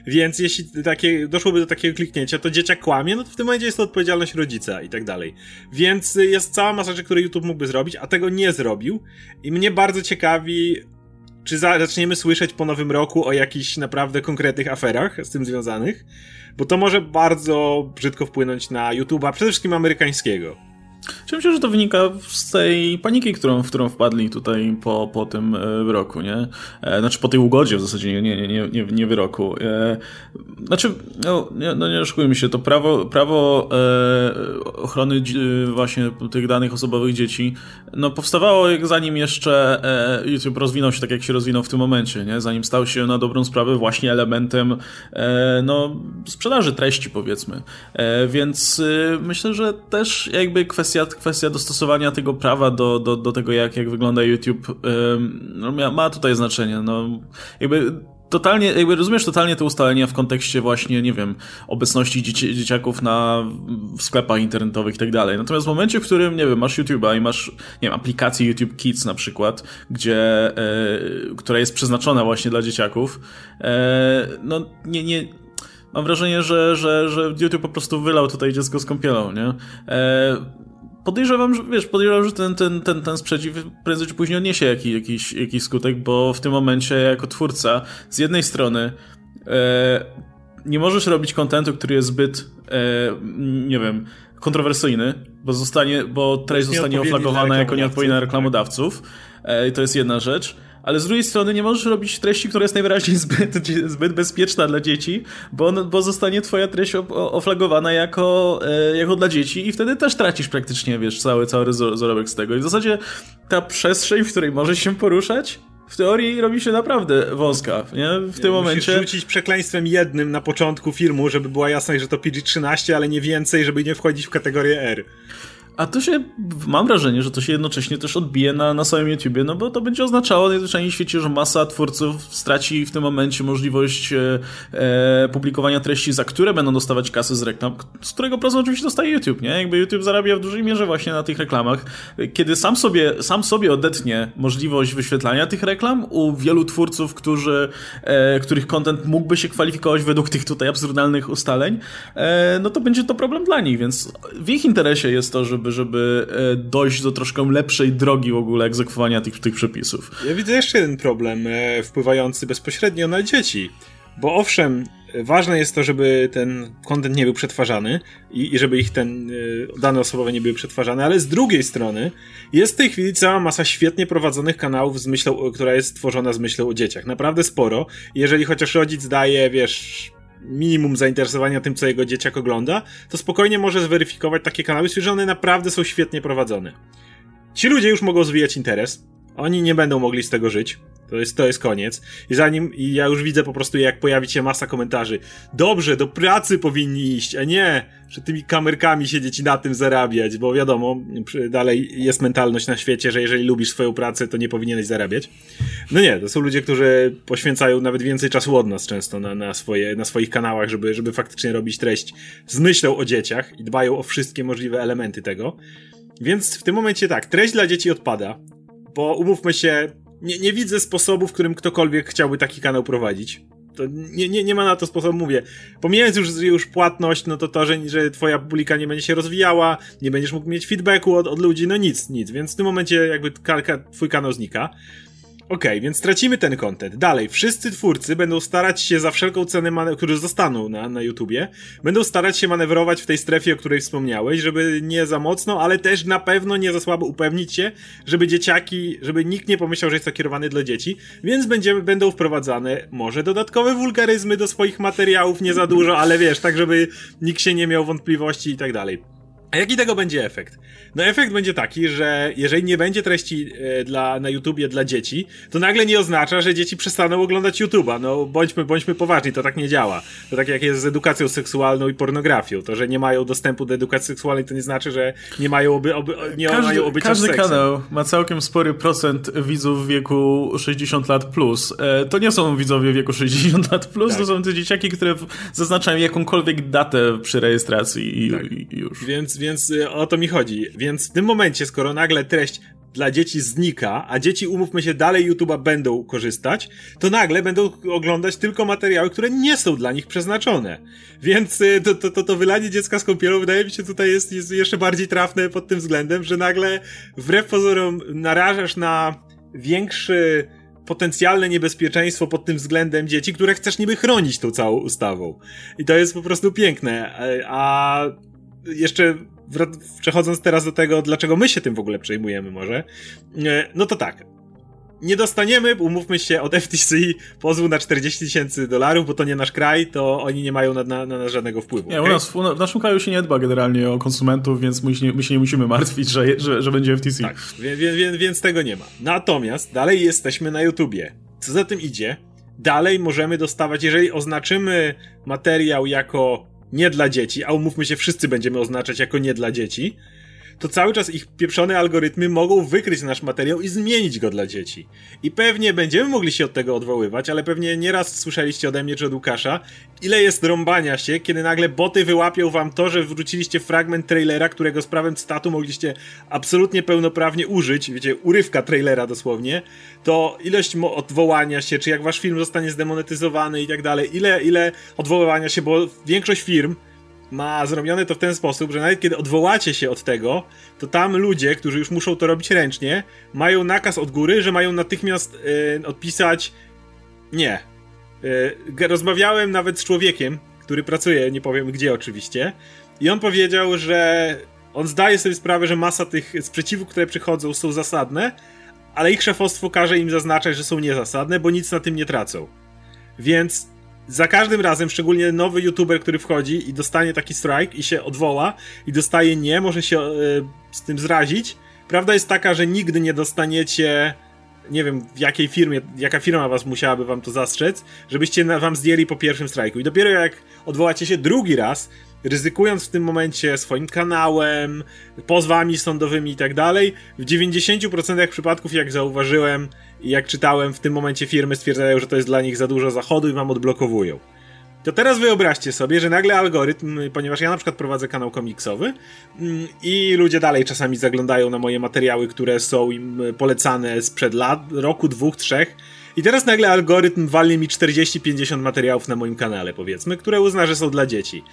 Więc jeśli takie, doszłoby do takiego kliknięcia, to dzieciak kłamie, no to w tym momencie jest to odpowiedzialność rodzica i tak dalej. Więc jest cała masa rzeczy, które YouTube mógłby zrobić, a tego nie zrobił. I mnie bardzo ciekawi, czy zaczniemy słyszeć po nowym roku o jakichś naprawdę konkretnych aferach z tym związanych, bo to może bardzo brzydko wpłynąć na YouTube'a, przede wszystkim amerykańskiego. Ja myślę, że to wynika z tej paniki, którą, w którą wpadli tutaj po, po tym e, wyroku, nie? E, znaczy po tej ugodzie w zasadzie, nie, nie, nie, nie, nie wyroku. E, znaczy, no nie, no nie oszukujmy się, to prawo, prawo ochrony właśnie tych danych osobowych dzieci, no powstawało zanim jeszcze YouTube rozwinął się tak, jak się rozwinął w tym momencie, nie? Zanim stał się na dobrą sprawę właśnie elementem no, sprzedaży treści, powiedzmy. Więc myślę, że też jakby kwestia kwestia, kwestia dostosowania tego prawa do, do, do tego, jak, jak wygląda YouTube, no, ma tutaj znaczenie. No, jakby totalnie, jakby rozumiesz totalnie te ustalenia w kontekście właśnie, nie wiem, obecności dzieci, dzieciaków na, w sklepach internetowych i tak dalej. Natomiast w momencie, w którym, nie wiem, masz YouTube'a i masz, nie wiem, aplikację YouTube Kids na przykład, gdzie, e, która jest przeznaczona właśnie dla dzieciaków, e, no nie, nie, mam wrażenie, że, że, że YouTube po prostu wylał tutaj dziecko z kąpielą, nie? E, podejrzewam, że wiesz, podejrzewam, że ten, ten, ten, ten sprzeciw prędzej czy później odniesie jakiś, jakiś, jakiś skutek, bo w tym momencie jako twórca z jednej strony e, nie możesz robić kontentu, który jest zbyt, e, nie wiem, kontrowersyjny, bo zostanie, bo treść zostanie oflagowana jako nieodpowiednia tak. reklamodawców. E, I to jest jedna rzecz ale z drugiej strony nie możesz robić treści, która jest najwyraźniej zbyt, zbyt bezpieczna dla dzieci, bo, bo zostanie twoja treść oflagowana jako, e, jako dla dzieci i wtedy też tracisz praktycznie, wiesz, cały, cały zarobek z tego. I w zasadzie ta przestrzeń, w której możesz się poruszać, w teorii robi się naprawdę wąska, nie? W tym momencie. Musisz rzucić przekleństwem jednym na początku filmu, żeby była jasność, że to PG-13, ale nie więcej, żeby nie wchodzić w kategorię R. A to się, mam wrażenie, że to się jednocześnie też odbije na, na samym YouTubie, no bo to będzie oznaczało najzwyczajniej w świecie, że masa twórców straci w tym momencie możliwość e, e, publikowania treści, za które będą dostawać kasy z reklam, z którego procent oczywiście dostaje YouTube, nie? Jakby YouTube zarabia w dużej mierze właśnie na tych reklamach. Kiedy sam sobie, sam sobie odetnie możliwość wyświetlania tych reklam u wielu twórców, którzy, e, których content mógłby się kwalifikować według tych tutaj absurdalnych ustaleń, e, no to będzie to problem dla nich, więc w ich interesie jest to, żeby żeby, żeby dojść do troszkę lepszej drogi w ogóle egzekwowania tych, tych przepisów. Ja widzę jeszcze jeden problem e, wpływający bezpośrednio na dzieci. Bo owszem, ważne jest to, żeby ten kontent nie był przetwarzany i, i, żeby ich ten e, dane osobowe nie były przetwarzane, ale z drugiej strony jest w tej chwili cała masa świetnie prowadzonych kanałów z myślą, która jest stworzona z myślą o dzieciach. Naprawdę sporo. Jeżeli chociaż rodzic daje, wiesz, minimum zainteresowania tym, co jego dzieciak ogląda, to spokojnie może zweryfikować takie kanały, że one naprawdę są świetnie prowadzone. Ci ludzie już mogą zwijać interes, oni nie będą mogli z tego żyć, To jest, to jest koniec. I zanim, i ja już widzę po prostu, jak pojawi się masa komentarzy. Dobrze, do pracy powinni iść, a nie, że tymi kamerkami siedzieć i na tym zarabiać, bo wiadomo, dalej jest mentalność na świecie, że jeżeli lubisz swoją pracę, to nie powinieneś zarabiać. No nie, to są ludzie, którzy poświęcają nawet więcej czasu od nas często na, na, swoje, na swoich kanałach, żeby, żeby faktycznie robić treść z myślą o dzieciach i dbają o wszystkie możliwe elementy tego. Więc w tym momencie tak, treść dla dzieci odpada, bo umówmy się, nie, nie widzę sposobu, w którym ktokolwiek chciałby taki kanał prowadzić. To nie, nie, nie ma na to sposobu, mówię. Pomijając już, już płatność, no to to, że, że twoja publika nie będzie się rozwijała, nie będziesz mógł mieć feedbacku od, od ludzi, no nic, nic. Więc w tym momencie jakby twój kanał znika. Okej, okay, więc tracimy ten content. Dalej, wszyscy twórcy będą starać się za wszelką cenę, którzy zostaną na, na YouTubie, będą starać się manewrować w tej strefie, o której wspomniałeś, żeby nie za mocno, ale też na pewno nie za słabo upewnić się, żeby dzieciaki, żeby nikt nie pomyślał, że jest to kierowane dla dzieci, więc będziemy, będą wprowadzane może dodatkowe wulgaryzmy do swoich materiałów, nie za dużo, ale wiesz, tak żeby nikt się nie miał wątpliwości i tak dalej. A jaki tego będzie efekt? No efekt będzie taki, że jeżeli nie będzie treści e, dla, na YouTubie dla dzieci, to nagle nie oznacza, że dzieci przestaną oglądać YouTube'a. No bądźmy, bądźmy poważni, to tak nie działa. To tak jak jest z edukacją seksualną i pornografią. To, że nie mają dostępu do edukacji seksualnej, to nie znaczy, że nie mają, oby, oby, nie każdy, mają obycia Każdy kanał ma całkiem spory procent widzów w wieku 60 lat plus. E, to nie są widzowie w wieku 60 lat plus, tak. to są te dzieciaki, które zaznaczają jakąkolwiek datę przy rejestracji i, tak. i już. Więc więc y, o to mi chodzi. Więc w tym momencie, skoro nagle treść dla dzieci znika, a dzieci, umówmy się, dalej YouTube'a będą korzystać, to nagle będą oglądać tylko materiały, które nie są dla nich przeznaczone. Więc y, to, to, to, to wylanie dziecka z kąpielą wydaje mi się tutaj jest, jest jeszcze bardziej trafne pod tym względem, że nagle wbrew pozorom narażasz na większy potencjalne niebezpieczeństwo pod tym względem dzieci, które chcesz niby chronić tą całą ustawą. I to jest po prostu piękne. A jeszcze przechodząc teraz do tego, dlaczego my się tym w ogóle przejmujemy może, e, no to tak. Nie dostaniemy, umówmy się, od FTC pozwu na 40 tysięcy dolarów, bo to nie nasz kraj, to oni nie mają na, na, na nas żadnego wpływu. Nie, okay? u nas, w naszym kraju się nie dba generalnie o konsumentów, więc my się, my się nie musimy martwić, że, że, że będzie FTC. Tak, więc, więc, więc tego nie ma. Natomiast dalej jesteśmy na YouTubie. Co za tym idzie? Dalej możemy dostawać, jeżeli oznaczymy materiał jako nie dla dzieci, a umówmy się, wszyscy będziemy oznaczać jako nie dla dzieci, to cały czas ich pieprzone algorytmy mogą wykryć nasz materiał i zmienić go dla dzieci. I pewnie będziemy mogli się od tego odwoływać, ale pewnie nieraz słyszeliście ode mnie czy od Łukasza, ile jest rąbania się, kiedy nagle boty wyłapią wam to, że wróciliście fragment trailera, którego z prawem cytatu mogliście absolutnie pełnoprawnie użyć, wiecie, urywka trailera dosłownie, to ilość odwołania się, czy jak wasz film zostanie zdemonetyzowany i tak dalej, ile, ile odwoływania się, bo większość firm ma zrobione to w ten sposób, że nawet kiedy odwołacie się od tego, to tam ludzie, którzy już muszą to robić ręcznie, mają nakaz od góry, że mają natychmiast yy, odpisać nie. Yy, rozmawiałem nawet z człowiekiem, który pracuje, nie powiem gdzie oczywiście, i on powiedział, że on zdaje sobie sprawę, że masa tych sprzeciwów, które przychodzą, są zasadne, ale ich szefostwo każe im zaznaczać, że są niezasadne, bo nic na tym nie tracą. Więc za każdym razem, szczególnie nowy youtuber, który wchodzi i dostanie taki strike i się odwoła i dostaje nie, może się e, z tym zrazić. Prawda jest taka, że nigdy nie dostaniecie nie wiem w jakiej firmie, jaka firma was musiałaby wam to zastrzec, żebyście na, wam zdjęli po pierwszym strajku. I dopiero jak odwołacie się drugi raz, ryzykując w tym momencie swoim kanałem, pozwami sądowymi i tak dalej, w 90% przypadków, jak zauważyłem jak czytałem, w tym momencie firmy stwierdzają, że to jest dla nich za dużo zachodu i wam odblokowują. To teraz wyobraźcie sobie, że nagle algorytm, ponieważ ja na przykład prowadzę kanał komiksowy mm, i ludzie dalej czasami zaglądają na moje materiały, które są im polecane sprzed lat, roku, dwóch, trzech, i teraz nagle algorytm wali mi 40-50 materiałów na moim kanale, powiedzmy, które uzna, że są dla dzieci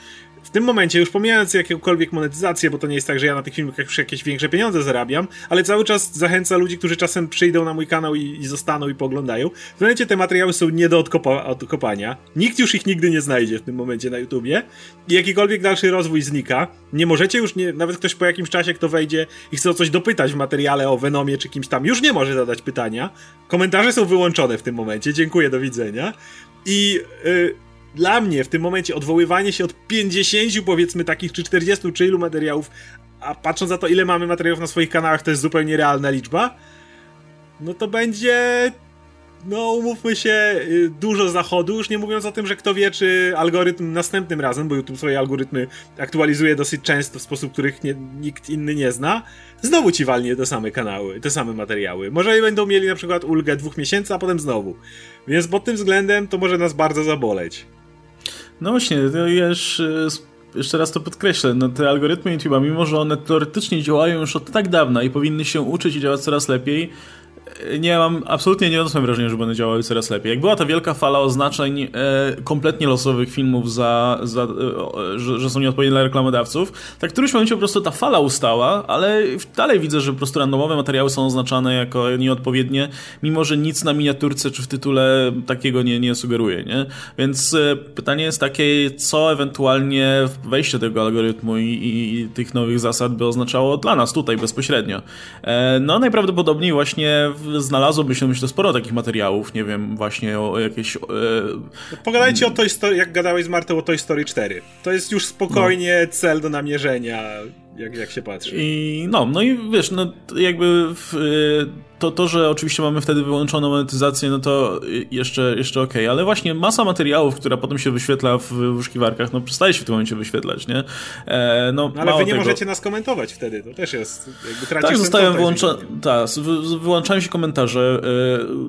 w tym momencie, już pomijając jakąkolwiek monetyzację, bo to nie jest tak, że ja na tych filmach już jakieś większe pieniądze zarabiam, ale cały czas zachęca ludzi, którzy czasem przyjdą na mój kanał i, i zostaną i poglądają. W tym momencie te materiały są nie do odkopa odkopania. Nikt już ich nigdy nie znajdzie w tym momencie na YouTubie i jakikolwiek dalszy rozwój znika. Nie możecie już, nie, nawet ktoś po jakimś czasie, kto wejdzie i chce o coś dopytać w materiale o Venomie czy kimś tam, już nie może zadać pytania. Komentarze są wyłączone w tym momencie. Dziękuję, do widzenia. I... Yy, dla mnie w tym momencie odwoływanie się od 50 powiedzmy takich, czy 40, czy ilu materiałów, a patrząc na to, ile mamy materiałów na swoich kanałach, to jest zupełnie realna liczba, no to będzie no umówmy się, y, dużo zachodu, już nie mówiąc o tym, że kto wie, czy algorytm następnym razem, bo YouTube swoje algorytmy aktualizuje dosyć często w sposób, których nie, nikt inny nie zna, znowu ci walnie te same kanały, te same materiały. Może będą mieli na przykład ulgę dwóch miesięcy, a potem znowu. Więc pod tym względem to może nas bardzo zaboleć. No właśnie, to już y, jeszcze raz to podkreślę, no te algorytmy YouTube'a, mimo że one teoretycznie działają już od tak dawna i powinny się uczyć i działać coraz lepiej, nie mam, absolutnie nie odniosłem wrażenia, że będą działały coraz lepiej. Jak była ta wielka fala oznaczeń e, kompletnie losowych filmów, za, za, e, że, że, są nieodpowiednie dla reklamodawców, tak w którymś momencie po prostu ta fala ustała, ale dalej widzę, że po prostu randomowe materiały są oznaczane jako nieodpowiednie, mimo że nic na miniaturce czy w tytule takiego nie, nie sugeruje, nie? Więc e, pytanie jest takie, co ewentualnie wejście tego algorytmu i, i, i tych nowych zasad by oznaczało dla nas tutaj bezpośrednio. E, no najprawdopodobniej właśnie znalazłoby się, myślę, sporo takich materiałów, nie wiem, właśnie o jakieś... E... Pogadajcie o Toy Story, jak gadałeś z Martą o Toy Story 4. To jest już spokojnie no. cel do namierzenia, jak, jak się patrzy. I no, no i wiesz, no jakby w, to, to, że oczywiście mamy wtedy wyłączoną monetyzację, no to jeszcze, jeszcze okej, okay. ale właśnie masa materiałów, która potem się wyświetla w wyszukiwarkach, no przestaje się w tym momencie wyświetlać, nie? E, no, no ale wy nie tego... możecie nas komentować wtedy, to też jest, jakby Tak, zostają wyłączone, tak, wyłączają się komentarze,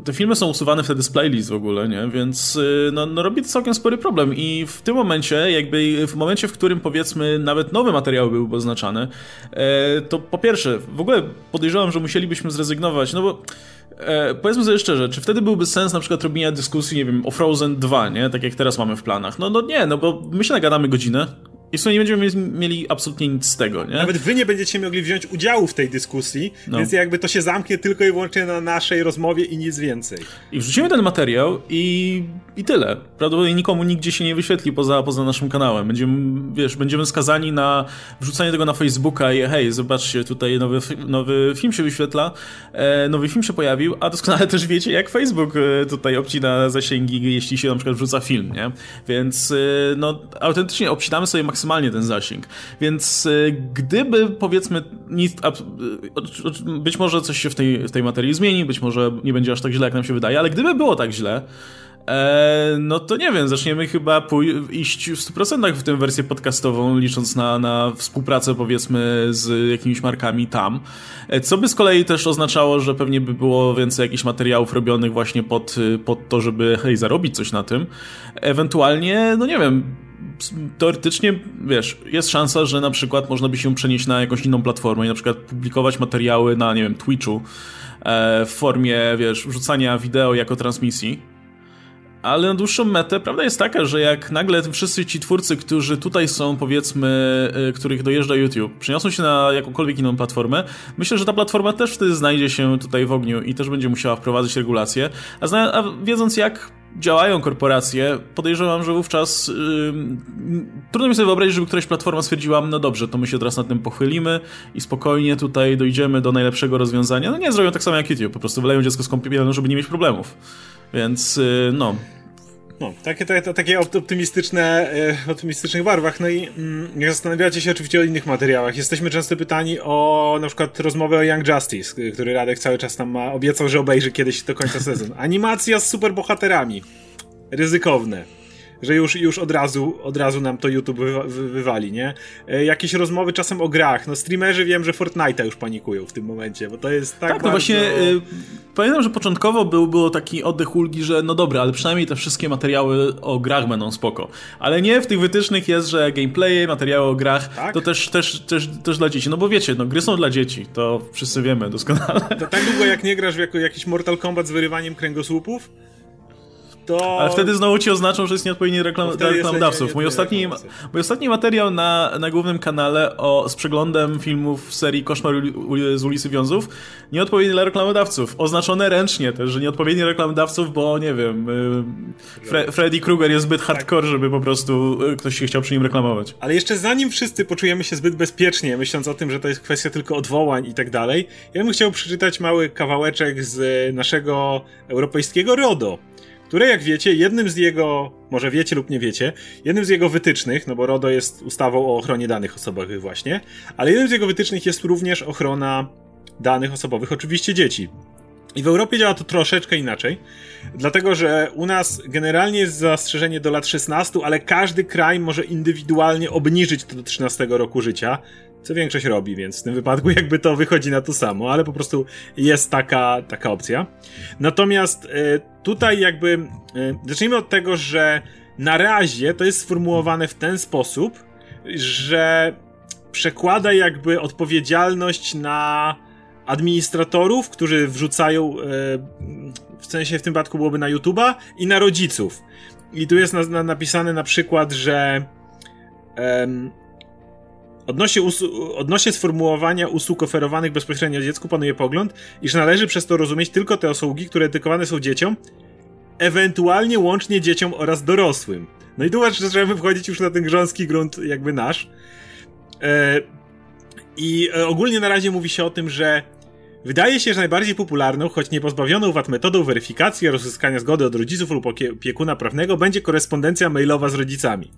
e, te filmy są usuwane wtedy z playlist w ogóle, nie? Więc e, no, no robi to całkiem spory problem i w tym momencie, jakby w momencie, w którym powiedzmy nawet nowe materiały byłyby oznaczane, e, to po pierwsze, w ogóle podejrzewam, że musielibyśmy zrezygnować, no bo e, powiedzmy sobie szczerze, czy wtedy byłby sens na przykład robienia dyskusji, nie wiem, o Frozen 2, nie? Tak jak teraz mamy w planach. No, no nie, no bo my się nagadamy godzinę, i w sumie nie będziemy mieli absolutnie nic z tego, nie? Nawet wy nie będziecie mogli wziąć udziału w tej dyskusji, no. więc jakby to się zamknie tylko i wyłącznie na naszej rozmowie i nic więcej. I wrzucimy ten materiał i, i tyle. Prawdopodobnie nikomu nigdzie się nie wyświetli poza, poza naszym kanałem. Będziemy, wiesz, będziemy skazani na wrzucanie tego na Facebooka i hej, zobaczcie, tutaj nowy, nowy film się wyświetla, e, nowy film się pojawił, a doskonale też wiecie, jak Facebook e, tutaj obcina zasięgi, jeśli się na przykład wrzuca film, nie? Więc e, no, autentycznie obcinamy sobie maksymalnie maksymalnie ten zasięg. Więc e, gdyby powiedzmy nic, e, być może coś się w tej, w tej materii zmieni, być może nie będzie aż tak źle, jak nam się wydaje, ale gdyby było tak źle, e, no to nie wiem, zaczniemy chyba iść w 100% w tę wersję podcastową, licząc na, na współpracę powiedzmy z jakimiś markami tam. Co by z kolei też oznaczało, że pewnie by było więcej jakichś materiałów robionych właśnie pod, pod to, żeby hej, zarobić coś na tym. Ewentualnie, no nie wiem, teoretycznie, wiesz, jest szansa, że na przykład można by się przenieść na jakąś inną platformę i na przykład publikować materiały na, nie wiem, Twitchu e, w formie, wiesz, wrzucania wideo jako transmisji. Ale na dłuższą metę prawda jest taka, że jak nagle wszyscy ci twórcy, którzy tutaj są, powiedzmy, e, których dojeżdża YouTube, przeniosą się na jakąkolwiek inną platformę, myślę, że ta platforma też wtedy znajdzie się tutaj w ogniu i też będzie musiała wprowadzić regulacje. A, a wiedząc jak działają korporacje, podejrzewam, że wówczas yy, trudno mi sobie wyobrazić, żeby któraś platforma stwierdziła, no dobrze, to my się teraz nad tym pochylimy i spokojnie tutaj dojdziemy do najlepszego rozwiązania. No nie zrobią tak samo jak YouTube, po prostu wyleją dziecko z kąpielą, żeby nie mieć problemów. Więc yy, no, no, takie, takie, takie optymistyczne, e, optymistycznych barwach. No i mm, jak zastanawiacie się oczywiście o innych materiałach, jesteśmy często pytani o na przykład rozmowę o Young Justice, który Radek cały czas tam ma, obiecał, że obejrzy kiedyś do końca sezonu. Animacja z superbohaterami. Ryzykowne że już, już od, razu, od razu nam to YouTube wy, wy, wywali, nie? E, jakieś rozmowy czasem o grach. No streamerzy wiem, że Fortnite'a już panikują w tym momencie, bo to jest tak Tak, bardzo... no właśnie y, pamiętam, że początkowo był, było taki oddech ulgi, że no dobra, ale przynajmniej te wszystkie materiały o grach będą spoko. Ale nie, w tych wytycznych jest, że gameplaye, materiały o grach, tak? to też, też, też, też dla dzieci. No bo wiecie, no gry są dla dzieci, to wszyscy wiemy doskonale. To tak długo jak nie grasz w jakiś Mortal Kombat z wyrywaniem kręgosłupów, to... Ale wtedy znowu ci oznaczą, że jest nieodpowiedni reklam, dla reklamodawców. Mój ostatni, mój ostatni materiał na, na głównym kanale o, z przeglądem filmów serii Koszmar z ulicy Wiązów nieodpowiedni dla reklamodawców. Oznaczone ręcznie też, że nieodpowiedni reklamodawców, bo nie wiem, y, Fre Freddy Krueger jest zbyt hardcore, żeby po prostu y, ktoś się chciał przy nim reklamować. Ale jeszcze zanim wszyscy poczujemy się zbyt bezpiecznie, myśląc o tym, że to jest kwestia tylko odwołań i tak dalej, ja bym chciał przeczytać mały kawałeczek z naszego europejskiego RODO które jak wiecie, jednym z jego, może wiecie lub nie wiecie, jednym z jego wytycznych, no bo RODO jest ustawą o ochronie danych osobowych właśnie, ale jednym z jego wytycznych jest również ochrona danych osobowych, oczywiście dzieci. I w Europie działa to troszeczkę inaczej, dlatego że u nas generalnie jest zastrzeżenie do lat 16, ale każdy kraj może indywidualnie obniżyć to do 13 roku życia, co większość robi, więc w tym wypadku jakby to wychodzi na to samo, ale po prostu jest taka, taka opcja. Natomiast e, tutaj jakby e, zacznijmy od tego, że na razie to jest sformułowane w ten sposób, że przekłada jakby odpowiedzialność na administratorów, którzy wrzucają, e, w sensie w tym przypadku byłoby na YouTube'a i na rodziców. I tu jest na, na, napisane na przykład, że odnośnie, odnośnie sformułowania usług oferowanych bezpośrednio dziecku panuje pogląd, iż należy przez to rozumieć tylko te usługi, które dedykowane są dzieciom, ewentualnie łącznie dzieciom oraz dorosłym. No i tu zaczynamy wchodzić już na ten grząski grunt jakby nasz. E, I e, ogólnie na razie mówi się o tym, że Wydaje się, że najbardziej popularną, choć nie pozbawioną VAT metodą weryfikacji oraz uzyskania zgody od rodziców lub opiekuna prawnego będzie korespondencja mailowa z rodzicami.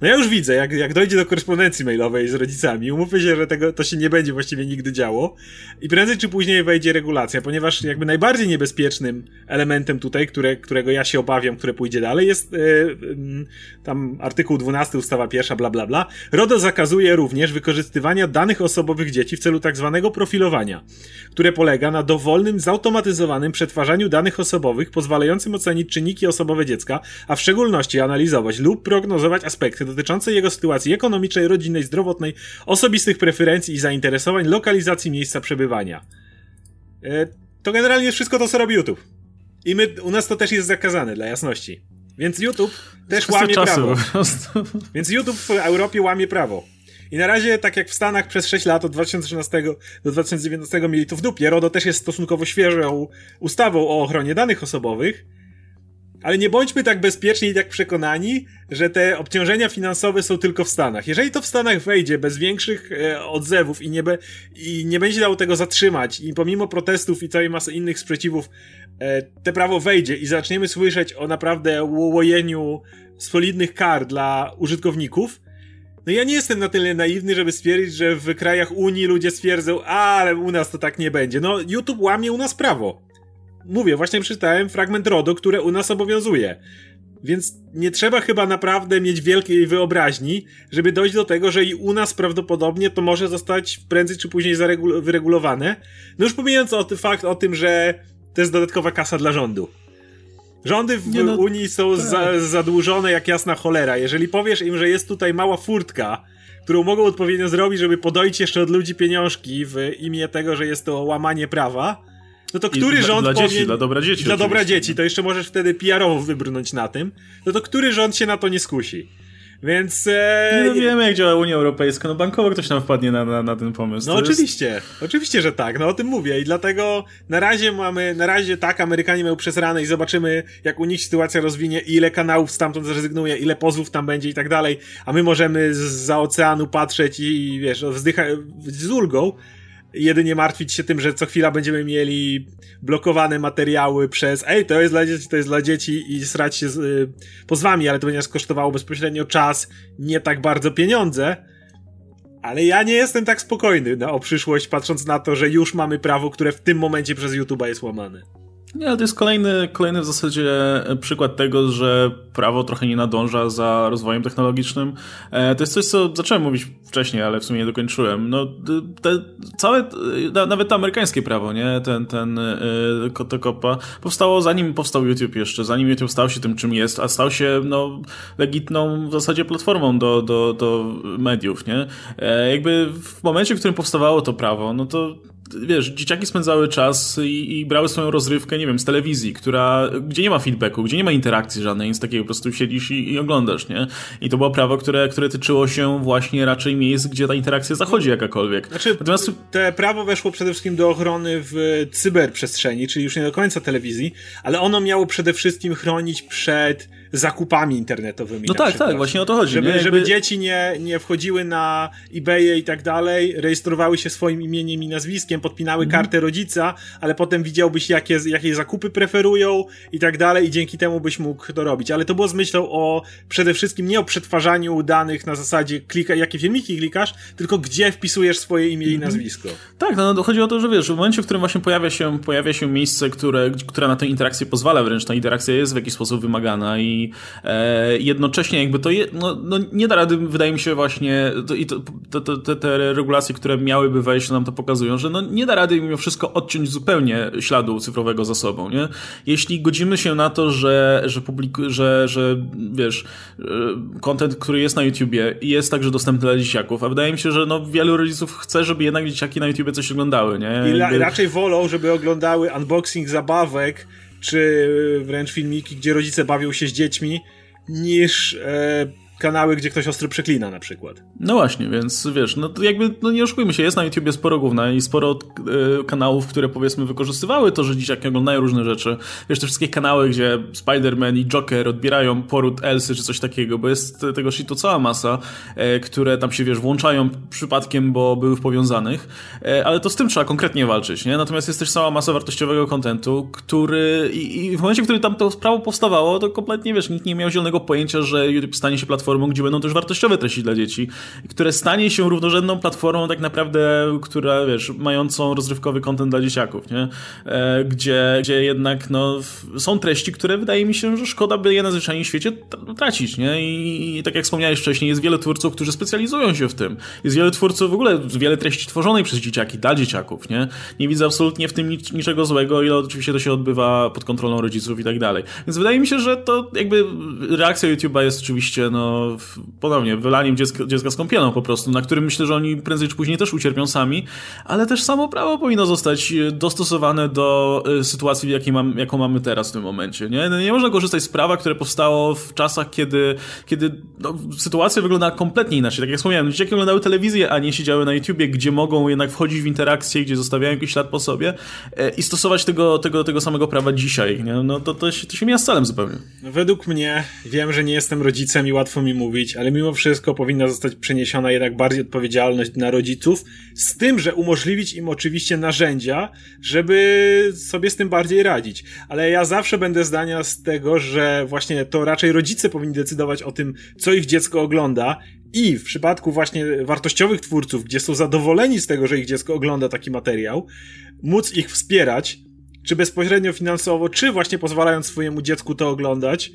No ja już widzę, jak, jak dojdzie do korespondencji mailowej z rodzicami, umówmy się, że tego, to się nie będzie właściwie nigdy działo i prędzej czy później wejdzie regulacja, ponieważ jakby najbardziej niebezpiecznym elementem tutaj, które, którego ja się obawiam, które pójdzie dalej, jest yy, yy, tam artykuł 12 ustawa pierwsza, bla bla bla. RODO zakazuje również wykorzystywania danych osobowych dzieci w celu tak zwanego profilowania, które które polega na dowolnym, zautomatyzowanym przetwarzaniu danych osobowych pozwalającym ocenić czynniki osobowe dziecka, a w szczególności analizować lub prognozować aspekty dotyczące jego sytuacji ekonomicznej, rodzinnej, zdrowotnej, osobistych preferencji i zainteresowań, lokalizacji miejsca przebywania. E, to generalnie wszystko to, co robi YouTube. I my, u nas to też jest zakazane, dla jasności. Więc YouTube też łamie prawo. Więc YouTube w Europie łamie prawo. I na razie, tak jak w Stanach przez 6 lat, od 2013 do 2019 mieli to w dupie, RODO też jest stosunkowo świeżą ustawą o ochronie danych osobowych, ale nie bądźmy tak bezpieczni i tak przekonani, że te obciążenia finansowe są tylko w Stanach. Jeżeli to w Stanach wejdzie bez większych e, odzewów i nie, be, i nie będzie dało tego zatrzymać, i pomimo protestów i całej masy innych sprzeciwów, e, te prawo wejdzie i zaczniemy słyszeć o naprawdę łojeniu solidnych kar dla użytkowników, no ja nie jestem na tyle naiwny, żeby stwierdzić, że w krajach Unii ludzie stwierdzą, ale u nas to tak nie będzie. No, YouTube łamie u nas prawo. Mówię, właśnie przeczytałem fragment RODO, które u nas obowiązuje. Więc nie trzeba chyba naprawdę mieć wielkiej wyobraźni, żeby dojść do tego, że i u nas prawdopodobnie to może zostać prędzej czy później wyregulowane. No już pomijając o fakt o tym, że to jest dodatkowa kasa dla rządu. Rządy w no, Unii są tak. za, zadłużone jak jasna cholera. Jeżeli powiesz im, że jest tutaj mała furtka, którą mogą odpowiednio zrobić, żeby podoić jeszcze od ludzi pieniążki w imię tego, że jest to łamanie prawa, no to który I rząd dla, dla Dzieci, dla dobra dzieci. Dla dobra dzieci, to jeszcze możesz wtedy PR-owo wybrnąć na tym. No to który rząd się na to nie skusi? Więc. E... No wiemy, jak działa Unia Europejska. No bankowo ktoś nam wpadnie na, na, na ten pomysł. No to oczywiście, jest... oczywiście, że tak. No o tym mówię. I dlatego na razie mamy, na razie tak, Amerykanie mają przez ranę i zobaczymy, jak u nich sytuacja rozwinie, ile kanałów stamtąd zrezygnuje, ile pozwów tam będzie i tak dalej. A my możemy z, za oceanu patrzeć i, i wiesz, wzdycha, z ulgą jedynie martwić się tym, że co chwila będziemy mieli blokowane materiały przez ej, to jest dla dzieci, to jest dla dzieci i srać się z y, pozwami, ale to będzie nas kosztowało bezpośrednio czas, nie tak bardzo pieniądze. Ale ja nie jestem tak spokojny na, o przyszłość, patrząc na to, że już mamy prawo, które w tym momencie przez YouTube'a jest łamane. Nie, ale to jest kolejny, kolejny w zasadzie przykład tego, że prawo trochę nie nadąża za rozwojem technologicznym. E, to jest coś, co zacząłem mówić wcześniej, ale w sumie nie dokończyłem. No, te, całe, nawet to amerykańskie prawo, nie, ten, ten, e, to kopa, powstało zanim powstał YouTube jeszcze, zanim YouTube stał się tym, czym jest, a stał się, no, legitną w zasadzie platformą do, do, do mediów, nie. E, jakby w momencie, w którym powstawało to prawo, no to wiesz, dzieciaki spędzały czas i, i, brały swoją rozrywkę, nie wiem, z telewizji, która, gdzie nie ma feedbacku, gdzie nie ma interakcji żadnej, nic takiego, po prostu siedzisz i, i oglądasz, nie? I to było prawo, które, które tyczyło się właśnie raczej miejsc, gdzie ta interakcja zachodzi jakakolwiek. Znaczy, Natomiast... te prawo weszło przede wszystkim do ochrony w cyberprzestrzeni, czyli już nie do końca telewizji, ale ono miało przede wszystkim chronić przed zakupami internetowymi. No tak, tak, właśnie o to chodzi. Żeby, nie? żeby dzieci nie, nie wchodziły na eBay i tak dalej, rejestrowały się swoim imieniem i nazwiskiem, podpinały mm. kartę rodzica, ale potem widziałbyś, jakie, jakie zakupy preferują i tak dalej, i dzięki temu byś mógł to robić. Ale to było z myślą o przede wszystkim nie o przetwarzaniu danych na zasadzie klika, jakie filmiki klikasz, tylko gdzie wpisujesz swoje imię i mhm. nazwisko. Tak, no, no chodzi o to, że wiesz, w momencie, w którym właśnie pojawia się, pojawia się miejsce, które, które na tę interakcję pozwala, wręcz ta interakcja jest w jakiś sposób wymagana i e, jednocześnie jakby to je, no, no, nie da rady, wydaje mi się właśnie, to, i to, to, to, te, regulacje, które miałyby wejść, nam to pokazują, że no, nie da rady mimo wszystko odciąć zupełnie śladu cyfrowego za sobą, nie? Jeśli godzimy się na to, że, że, że, że wiesz, kontent, który jest na YouTubie jest także dostępny dla dzieciaków, a wydaje mi się, że no, wielu rodziców chce, żeby jednak dzieciaki na YouTubie coś oglądały, nie? I ra raczej wolą, żeby oglądały unboxing zabawek, czy wręcz filmiki, gdzie rodzice bawią się z dziećmi, niż e, kanały, gdzie ktoś ostro przeklina na przykład. No właśnie, więc wiesz, no to jakby, no nie oszukujmy się, jest na YouTubie sporo gówna i sporo y, kanałów, które powiedzmy wykorzystywały to, że dzieciaki oglądają różne rzeczy. Wiesz, te wszystkie kanały, gdzie Spider-Man i Joker odbierają poród Elsy czy coś takiego, bo jest tego shitu cała masa, y, które tam się, wiesz, włączają przypadkiem, bo były w powiązanych, y, ale to z tym trzeba konkretnie walczyć, nie? Natomiast jest też cała masa wartościowego kontentu, który i, i w momencie, w którym tam to prawo powstawało, to kompletnie, wiesz, nikt nie miał zielonego pojęcia, że YouTube stanie się platformą platformą, gdzie będą też wartościowe treści dla dzieci, które stanie się równorzędną platformą tak naprawdę, która, wiesz, mającą rozrywkowy kontent dla dzieciaków, nie? E, gdzie, gdzie jednak, no, są treści, które wydaje mi się, że szkoda by je na zwyczajnym świecie tracić, nie? I, I, tak jak wspomniałeś wcześniej, jest wiele twórców, którzy specjalizują się w tym. Jest wiele twórców, w ogóle wiele treści tworzonej przez dzieciaki, dla dzieciaków, nie? Nie widzę absolutnie w tym nic, niczego złego, ile oczywiście to się odbywa pod kontrolą rodziców i tak dalej. Więc wydaje mi się, że to jakby reakcja YouTube'a jest oczywiście, no, ponownie wylaniem dziecka, dziecka z kąpieną po prostu, na którym myślę, że oni prędzej czy później też ucierpią sami, ale też samo prawo powinno zostać e, dostosowane do e, sytuacji, jakiej mam, jaką mamy teraz w tym momencie. Nie, no, nie można korzystać z prawa, które powstało w czasach, kiedy, kiedy no, sytuacja wyglądała kompletnie inaczej. Tak jak wspomniałem, dzieciaki oglądały telewizję, a nie siedziały na YouTubie, gdzie mogą jednak wchodzić w interakcje, gdzie zostawiają jakiś ślad po sobie e, i stosować tego, tego, tego samego prawa dzisiaj. Nie? No to, to, się, to się mija z celem zupełnie. Według mnie, wiem, że nie jestem rodzicem i łatwo mi mówić, ale mimo wszystko powinna zostać przeniesiona jednak bardziej odpowiedzialność na rodziców, z tym, że umożliwić im oczywiście narzędzia, żeby sobie z tym bardziej radzić. Ale ja zawsze będę zdania z tego, że właśnie to raczej rodzice powinni decydować o tym, co ich dziecko ogląda, i w przypadku właśnie wartościowych twórców, gdzie są zadowoleni z tego, że ich dziecko ogląda taki materiał, móc ich wspierać, czy bezpośrednio finansowo, czy właśnie pozwalając swojemu dziecku to oglądać,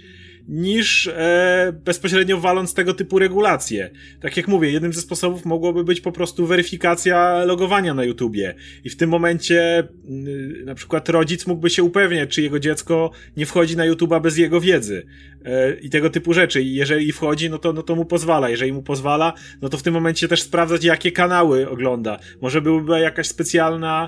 niż e, bezpośrednio waląc tego typu regulacje. Tak jak mówię, jednym ze sposobów mogłoby być po prostu weryfikacja logowania na YouTubie. I w tym momencie y, na przykład rodzic mógłby się upewniać, czy jego dziecko nie wchodzi na YouTuba bez jego wiedzy e, i tego typu rzeczy. I jeżeli wchodzi, no to, no to mu pozwala. Jeżeli mu pozwala, no to w tym momencie też sprawdzać, jakie kanały ogląda. Może byłaby jakaś specjalna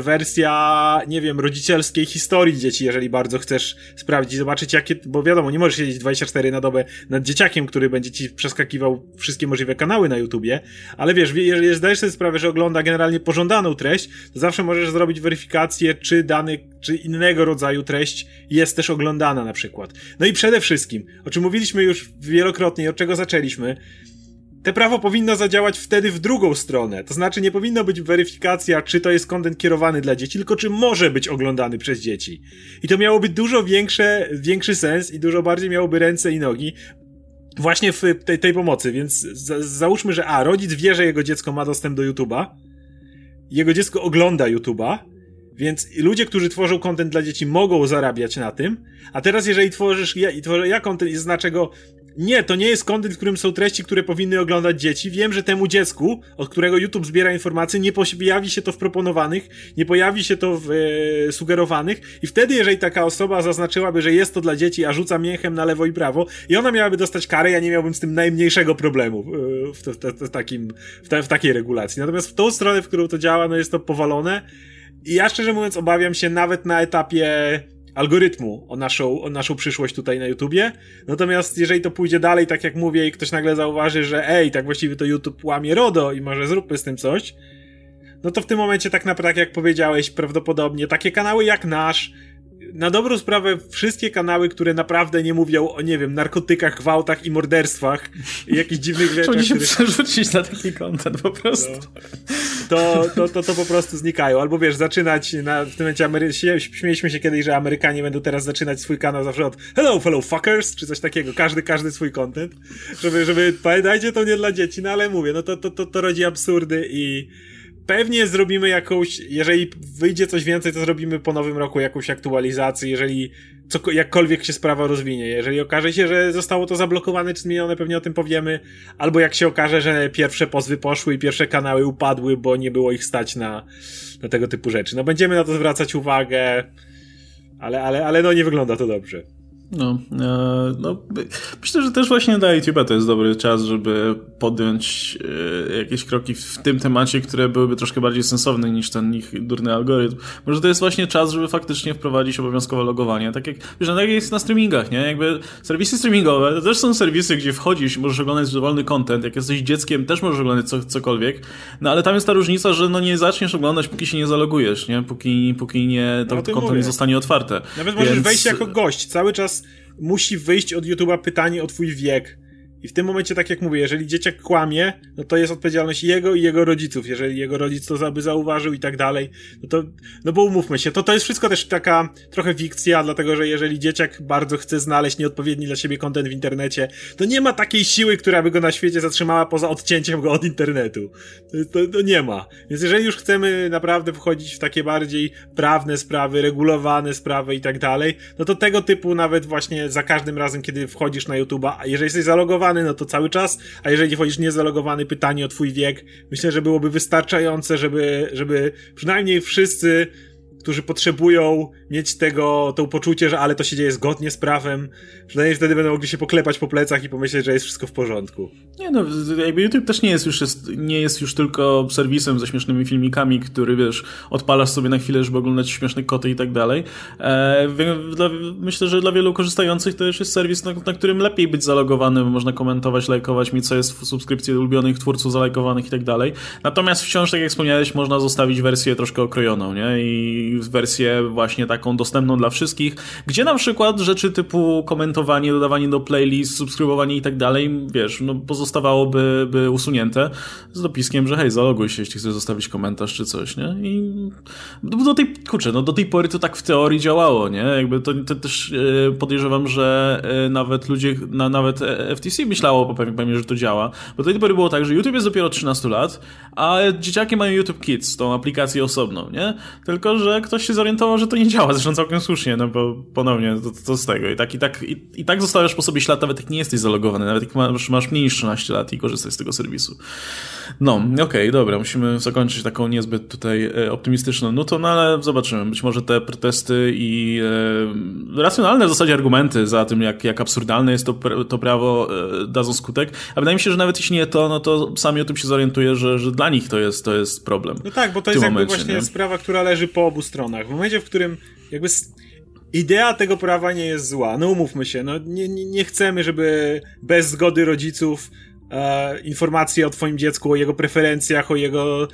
wersja, nie wiem, rodzicielskiej historii dzieci, jeżeli bardzo chcesz sprawdzić, zobaczyć jakie, bo wiadomo, nie możesz siedzieć 24 na dobę nad dzieciakiem, który będzie ci przeskakiwał wszystkie możliwe kanały na YouTubie, ale wiesz, jeżeli zdajesz sobie sprawę, że ogląda generalnie pożądaną treść, to zawsze możesz zrobić weryfikację, czy dany, czy innego rodzaju treść jest też oglądana na przykład. No i przede wszystkim, o czym mówiliśmy już wielokrotnie, od czego zaczęliśmy, te prawo powinno zadziałać wtedy w drugą stronę. To znaczy nie powinno być weryfikacja, czy to jest kontent kierowany dla dzieci, tylko czy może być oglądany przez dzieci. I to miałoby dużo większe, większy sens i dużo bardziej miałoby ręce i nogi, właśnie w tej, tej pomocy, więc za, załóżmy, że a, rodzic wie, że jego dziecko ma dostęp do YouTube'a, jego dziecko ogląda YouTube'a, więc ludzie, którzy tworzą kontent dla dzieci mogą zarabiać na tym, a teraz jeżeli tworzysz, ja, tworzę ja kontent i go nie, to nie jest kontent, w którym są treści, które powinny oglądać dzieci. Wiem, że temu dziecku, od którego YouTube zbiera informacje, nie pojawi się to w proponowanych, nie pojawi się to w e, sugerowanych i wtedy, jeżeli taka osoba zaznaczyłaby, że jest to dla dzieci, a rzuca mięchem na lewo i prawo i ona miałaby dostać karę, ja nie miałbym z tym najmniejszego problemu e, w, w, takim, w, w takiej regulacji. Natomiast w tą stronę, w którą to działa, no jest to powalone i ja szczerze mówiąc obawiam się nawet na etapie algorytmu o naszą, o naszą przyszłość tutaj na YouTubie. Natomiast jeżeli to pójdzie dalej, tak jak mówię, i ktoś nagle zauważy, że ej, tak właściwie to YouTube łamie RODO i może zróbmy z tym coś, no to w tym momencie tak naprawdę, jak powiedziałeś, prawdopodobnie takie kanały jak nasz, na dobrą sprawę wszystkie kanały, które naprawdę nie mówią o, nie wiem, narkotykach, gwałtach i morderstwach i jakichś dziwnych rzeczach. Oni się których... przerzucić na taki content po prostu. No. To, to, to, to po prostu znikają. Albo wiesz, zaczynać na, w tym momencie Amery... śmieliśmy się kiedyś, że Amerykanie będą teraz zaczynać swój kanał zawsze od hello fellow fuckers, czy coś takiego. Każdy, każdy swój content. Żeby, żeby pamiętajcie, to nie dla dzieci, no ale mówię, no to, to, to, to rodzi absurdy i pewnie zrobimy jakąś, jeżeli wyjdzie coś więcej, to zrobimy po nowym roku jakąś aktualizację, jeżeli co, jakkolwiek się sprawa rozwinie. Jeżeli okaże się, że zostało to zablokowane czy zmienione, pewnie o tym powiemy. Albo jak się okaże, że pierwsze pozwy poszły i pierwsze kanały upadły, bo nie było ich stać na, na tego typu rzeczy. No będziemy na to zwracać uwagę, ale, ale, ale no nie wygląda to dobrze. No, e, no, myślę, że też właśnie dla YouTube'a to jest dobry czas, żeby podjąć e, jakieś kroki w tym temacie, które byłyby troszkę bardziej sensowne niż ten ich durny algorytm. Może to jest właśnie czas, żeby faktycznie wprowadzić obowiązkowe logowanie. Tak jak, wiesz, no, tak jak jest na streamingach, nie? Jakby serwisy streamingowe to też są serwisy, gdzie wchodzisz i możesz oglądać dowolny content. Jak jesteś dzieckiem, też możesz oglądać co, cokolwiek. No ale tam jest ta różnica, że no nie zaczniesz oglądać, póki się nie zalogujesz, nie? Póki, póki nie, to no, konto nie zostanie otwarte. Nawet Więc... możesz wejść jako gość. Cały czas musi wyjść od YouTube'a pytanie o twój wiek. I w tym momencie, tak jak mówię, jeżeli dzieciak kłamie, no to jest odpowiedzialność jego i jego rodziców. Jeżeli jego rodzic to by zauważył i tak dalej, no to, no bo umówmy się, to to jest wszystko też taka trochę fikcja, dlatego że jeżeli dzieciak bardzo chce znaleźć nieodpowiedni dla siebie kontent w internecie, to nie ma takiej siły, która by go na świecie zatrzymała poza odcięciem go od internetu. To, to, nie ma. Więc jeżeli już chcemy naprawdę wchodzić w takie bardziej prawne sprawy, regulowane sprawy i tak dalej, no to tego typu nawet właśnie za każdym razem, kiedy wchodzisz na YouTube'a, jeżeli jesteś zalogowany zalogowany, no to cały czas, a jeżeli wchodzisz niezalogowany, pytanie o twój wiek, myślę, że byłoby wystarczające, żeby, żeby przynajmniej wszyscy którzy potrzebują mieć tego, to poczucie, że ale to się dzieje zgodnie z prawem, przynajmniej wtedy będą mogli się poklepać po plecach i pomyśleć, że jest wszystko w porządku. Nie no, jakby YouTube też nie jest już, nie jest już tylko serwisem ze śmiesznymi filmikami, który wiesz, odpalasz sobie na chwilę, żeby oglądać śmieszne koty i tak dalej. E, dla, myślę, że dla wielu korzystających to już jest serwis, na, na którym lepiej być zalogowanym, można komentować, lajkować, mi co jest w subskrypcji ulubionych twórców zalajkowanych i tak dalej. Natomiast wciąż, tak jak wspomniałeś, można zostawić wersję troszkę okrojoną, nie? I wersję właśnie taką dostępną dla wszystkich, gdzie na przykład rzeczy typu komentowanie, dodawanie do playlist, subskrybowanie i tak dalej, wiesz, no pozostawałoby by usunięte z dopiskiem, że hej, zaloguj się, jeśli chcesz zostawić komentarz czy coś, nie? I do tej, kurczę, no do tej pory to tak w teorii działało, nie? Jakby to, to też e, podejrzewam, że e, nawet ludzie, na, nawet FTC myślało pewnie, że to działa, bo do tej pory było tak, że YouTube jest dopiero 13 lat, a dzieciaki mają YouTube Kids, tą aplikację osobną, nie? Tylko, że ktoś się zorientował, że to nie działa, zresztą całkiem słusznie, no bo ponownie to, to z tego. I tak, i tak, i, i tak zostawiasz po sobie ślad, nawet jak nie jesteś zalogowany, nawet jak masz, masz mniej niż 13 lat i korzystasz z tego serwisu. No, okej, okay, dobra, musimy zakończyć taką niezbyt tutaj e, optymistyczną nutą, no ale zobaczymy. Być może te protesty i e, racjonalne w zasadzie argumenty za tym, jak, jak absurdalne jest to, to prawo, e, dadzą skutek. A wydaje mi się, że nawet jeśli nie to, no to sami o tym się zorientuje, że, że dla nich to jest, to jest problem. No tak, bo to jest jakby momencie, właśnie nie? sprawa, która leży po obu stronach. W momencie, w którym jakby idea tego prawa nie jest zła. No umówmy się, no nie, nie chcemy, żeby bez zgody rodziców e, informacje o twoim dziecku, o jego preferencjach, o jego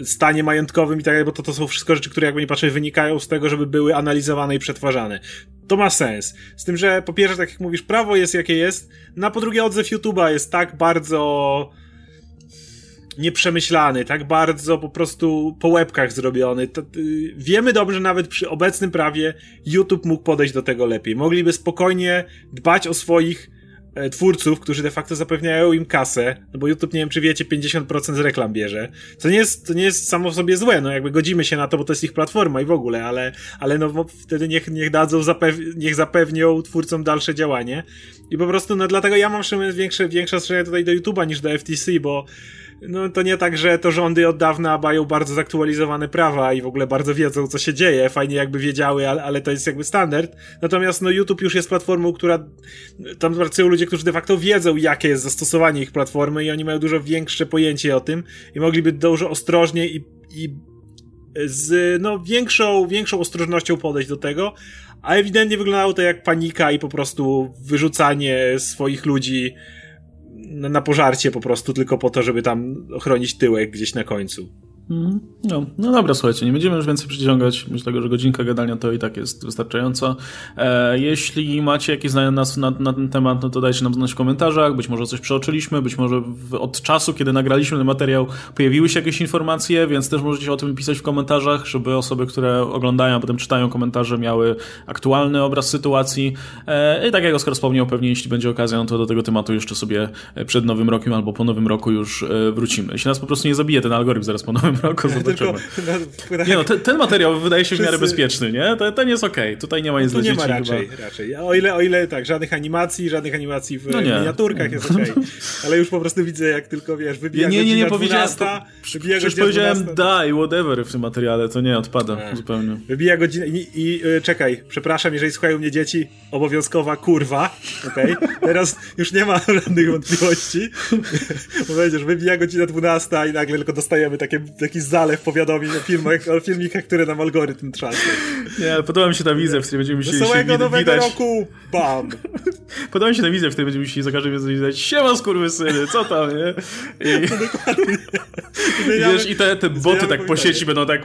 e, stanie majątkowym i tak dalej, bo to, to są wszystko rzeczy, które jakby nie patrzeć wynikają z tego, żeby były analizowane i przetwarzane. To ma sens. Z tym, że po pierwsze, tak jak mówisz, prawo jest jakie jest, no a po drugie odzew YouTube'a jest tak bardzo nieprzemyślany, tak bardzo po prostu po łebkach zrobiony. To, y, wiemy dobrze, że nawet przy obecnym prawie YouTube mógł podejść do tego lepiej. Mogliby spokojnie dbać o swoich twórców, którzy de facto zapewniają im kasę, no bo YouTube, nie wiem czy wiecie, 50% z reklam bierze, co nie jest, to nie jest samo w sobie złe, no jakby godzimy się na to, bo to jest ich platforma i w ogóle, ale, ale no wtedy niech, niech dadzą, zapew niech zapewnią twórcom dalsze działanie. I po prostu, no dlatego ja mam większe, większe strzelanie tutaj do YouTube'a niż do FTC, bo no to nie tak, że to rządy od dawna mają bardzo zaktualizowane prawa i w ogóle bardzo wiedzą, co się dzieje. Fajnie jakby wiedziały, ale, to jest jakby standard. Natomiast no YouTube już jest platformą, która tam pracują ludzie, którzy de facto wiedzą, jakie jest zastosowanie ich platformy i oni mają dużo większe pojęcie o tym i mogliby dużo ostrożniej i, i z no, większą, większą ostrożnością podejść do tego, a ewidentnie wyglądało to jak panika i po prostu wyrzucanie swoich ludzi na pożarcie po prostu, tylko po to, żeby tam ochronić tyłek gdzieś na końcu. Mhm. No, no dobra, słuchajcie, nie będziemy już więcej przyciągać. Myślę, że godzinka gadania to i tak jest wystarczająco. E, jeśli macie jakieś zdania na, na, na, ten temat, no to dajcie nam znać w komentarzach. Być może coś przeoczyliśmy, być może w, od czasu, kiedy nagraliśmy ten materiał, pojawiły się jakieś informacje, więc też możecie o tym pisać w komentarzach, żeby osoby, które oglądają, a potem czytają komentarze, miały aktualny obraz sytuacji. E, I tak jak Oskar wspomniał, pewnie jeśli będzie okazja, no to do tego tematu jeszcze sobie przed Nowym Rokiem albo po Nowym Roku już e, wrócimy. Jeśli nas po prostu nie zabije ten algorytm zaraz po Nowym Roku, zobaczymy. Tylko, nie no, ten, ten, materiał wydaje się w miarę bezpieczny, nie? Ten, ten jest okej, okay. tutaj nie ma nic no, dla nie ma raczej, chyba. raczej. O ile, o ile tak, żadnych animacji, żadnych animacji w no miniaturkach jest okej. Okay. Ale już po prostu widzę, jak tylko, wiesz, wybija nie, nie, nie, nie powiedziałem, 12, wybija Przecież powiedziałem die, whatever w tym materiale, to nie, odpada e, zupełnie. Wybija godzinę i, i y, czekaj, przepraszam, jeżeli słuchają mnie dzieci, obowiązkowa kurwa, okej? Okay? Teraz już nie ma żadnych wątpliwości, bo będziesz, wybija godzina 12 i nagle tylko dostajemy takie, taki zalew powiadomień o filmach, o filmikach, które nam algorytm trzasnie. Nie, podoba mi się ta wizja, w której będziemy musieli Wesołego nowego widać... roku, bam! Podoba mi się ta wizja, w której będziemy musieli za każdym razem widać siema skurwysyny, co tam, nie? I, no dokładnie. I, wiesz, i te, te boty tak po sieci będą tak,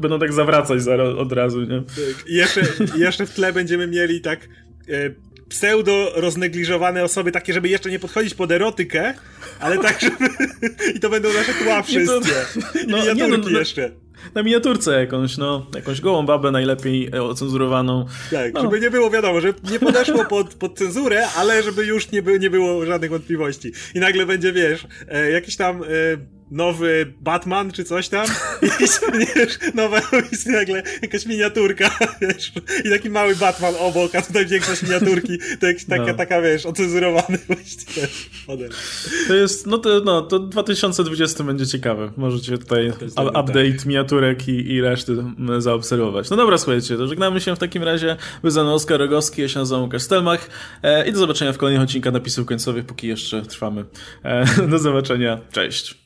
będą tak zawracać od razu, nie? Tak. I jeszcze, jeszcze w tle będziemy mieli tak e, pseudo roznegliżowane osoby, takie, żeby jeszcze nie podchodzić pod erotykę, ale tak, żeby... I to będą nasze tła wszystkie. I no, miniaturki nie, no, no, jeszcze. Na miniaturce jakąś, no, jakąś gołą babę najlepiej e, ocenzurowaną. Tak, no. żeby nie było wiadomo, że nie podeszło pod, pod cenzurę, ale żeby już nie, by, nie było żadnych wątpliwości. I nagle będzie, wiesz, e, jakiś tam... Nowy Batman czy coś tam i wiesz, nowa jest nagle jakaś miniaturka, wiesz, i taki mały Batman obok, a tutaj większość miniaturki, to jakaś taka, no. taka, wiesz, ocenzurowany właściwie model. To jest, no to, no, to 2020 będzie ciekawe. Możecie tutaj update tak. miniaturek i, i reszty zaobserwować. No dobra, słuchajcie, to żegnamy się w takim razie. Wyznany Oskar Rogowski, ja się nazywam Łukasz Stelmach e, i do zobaczenia w kolejnych odcinkach napisów końcowych, póki jeszcze trwamy. E, do zobaczenia, cześć.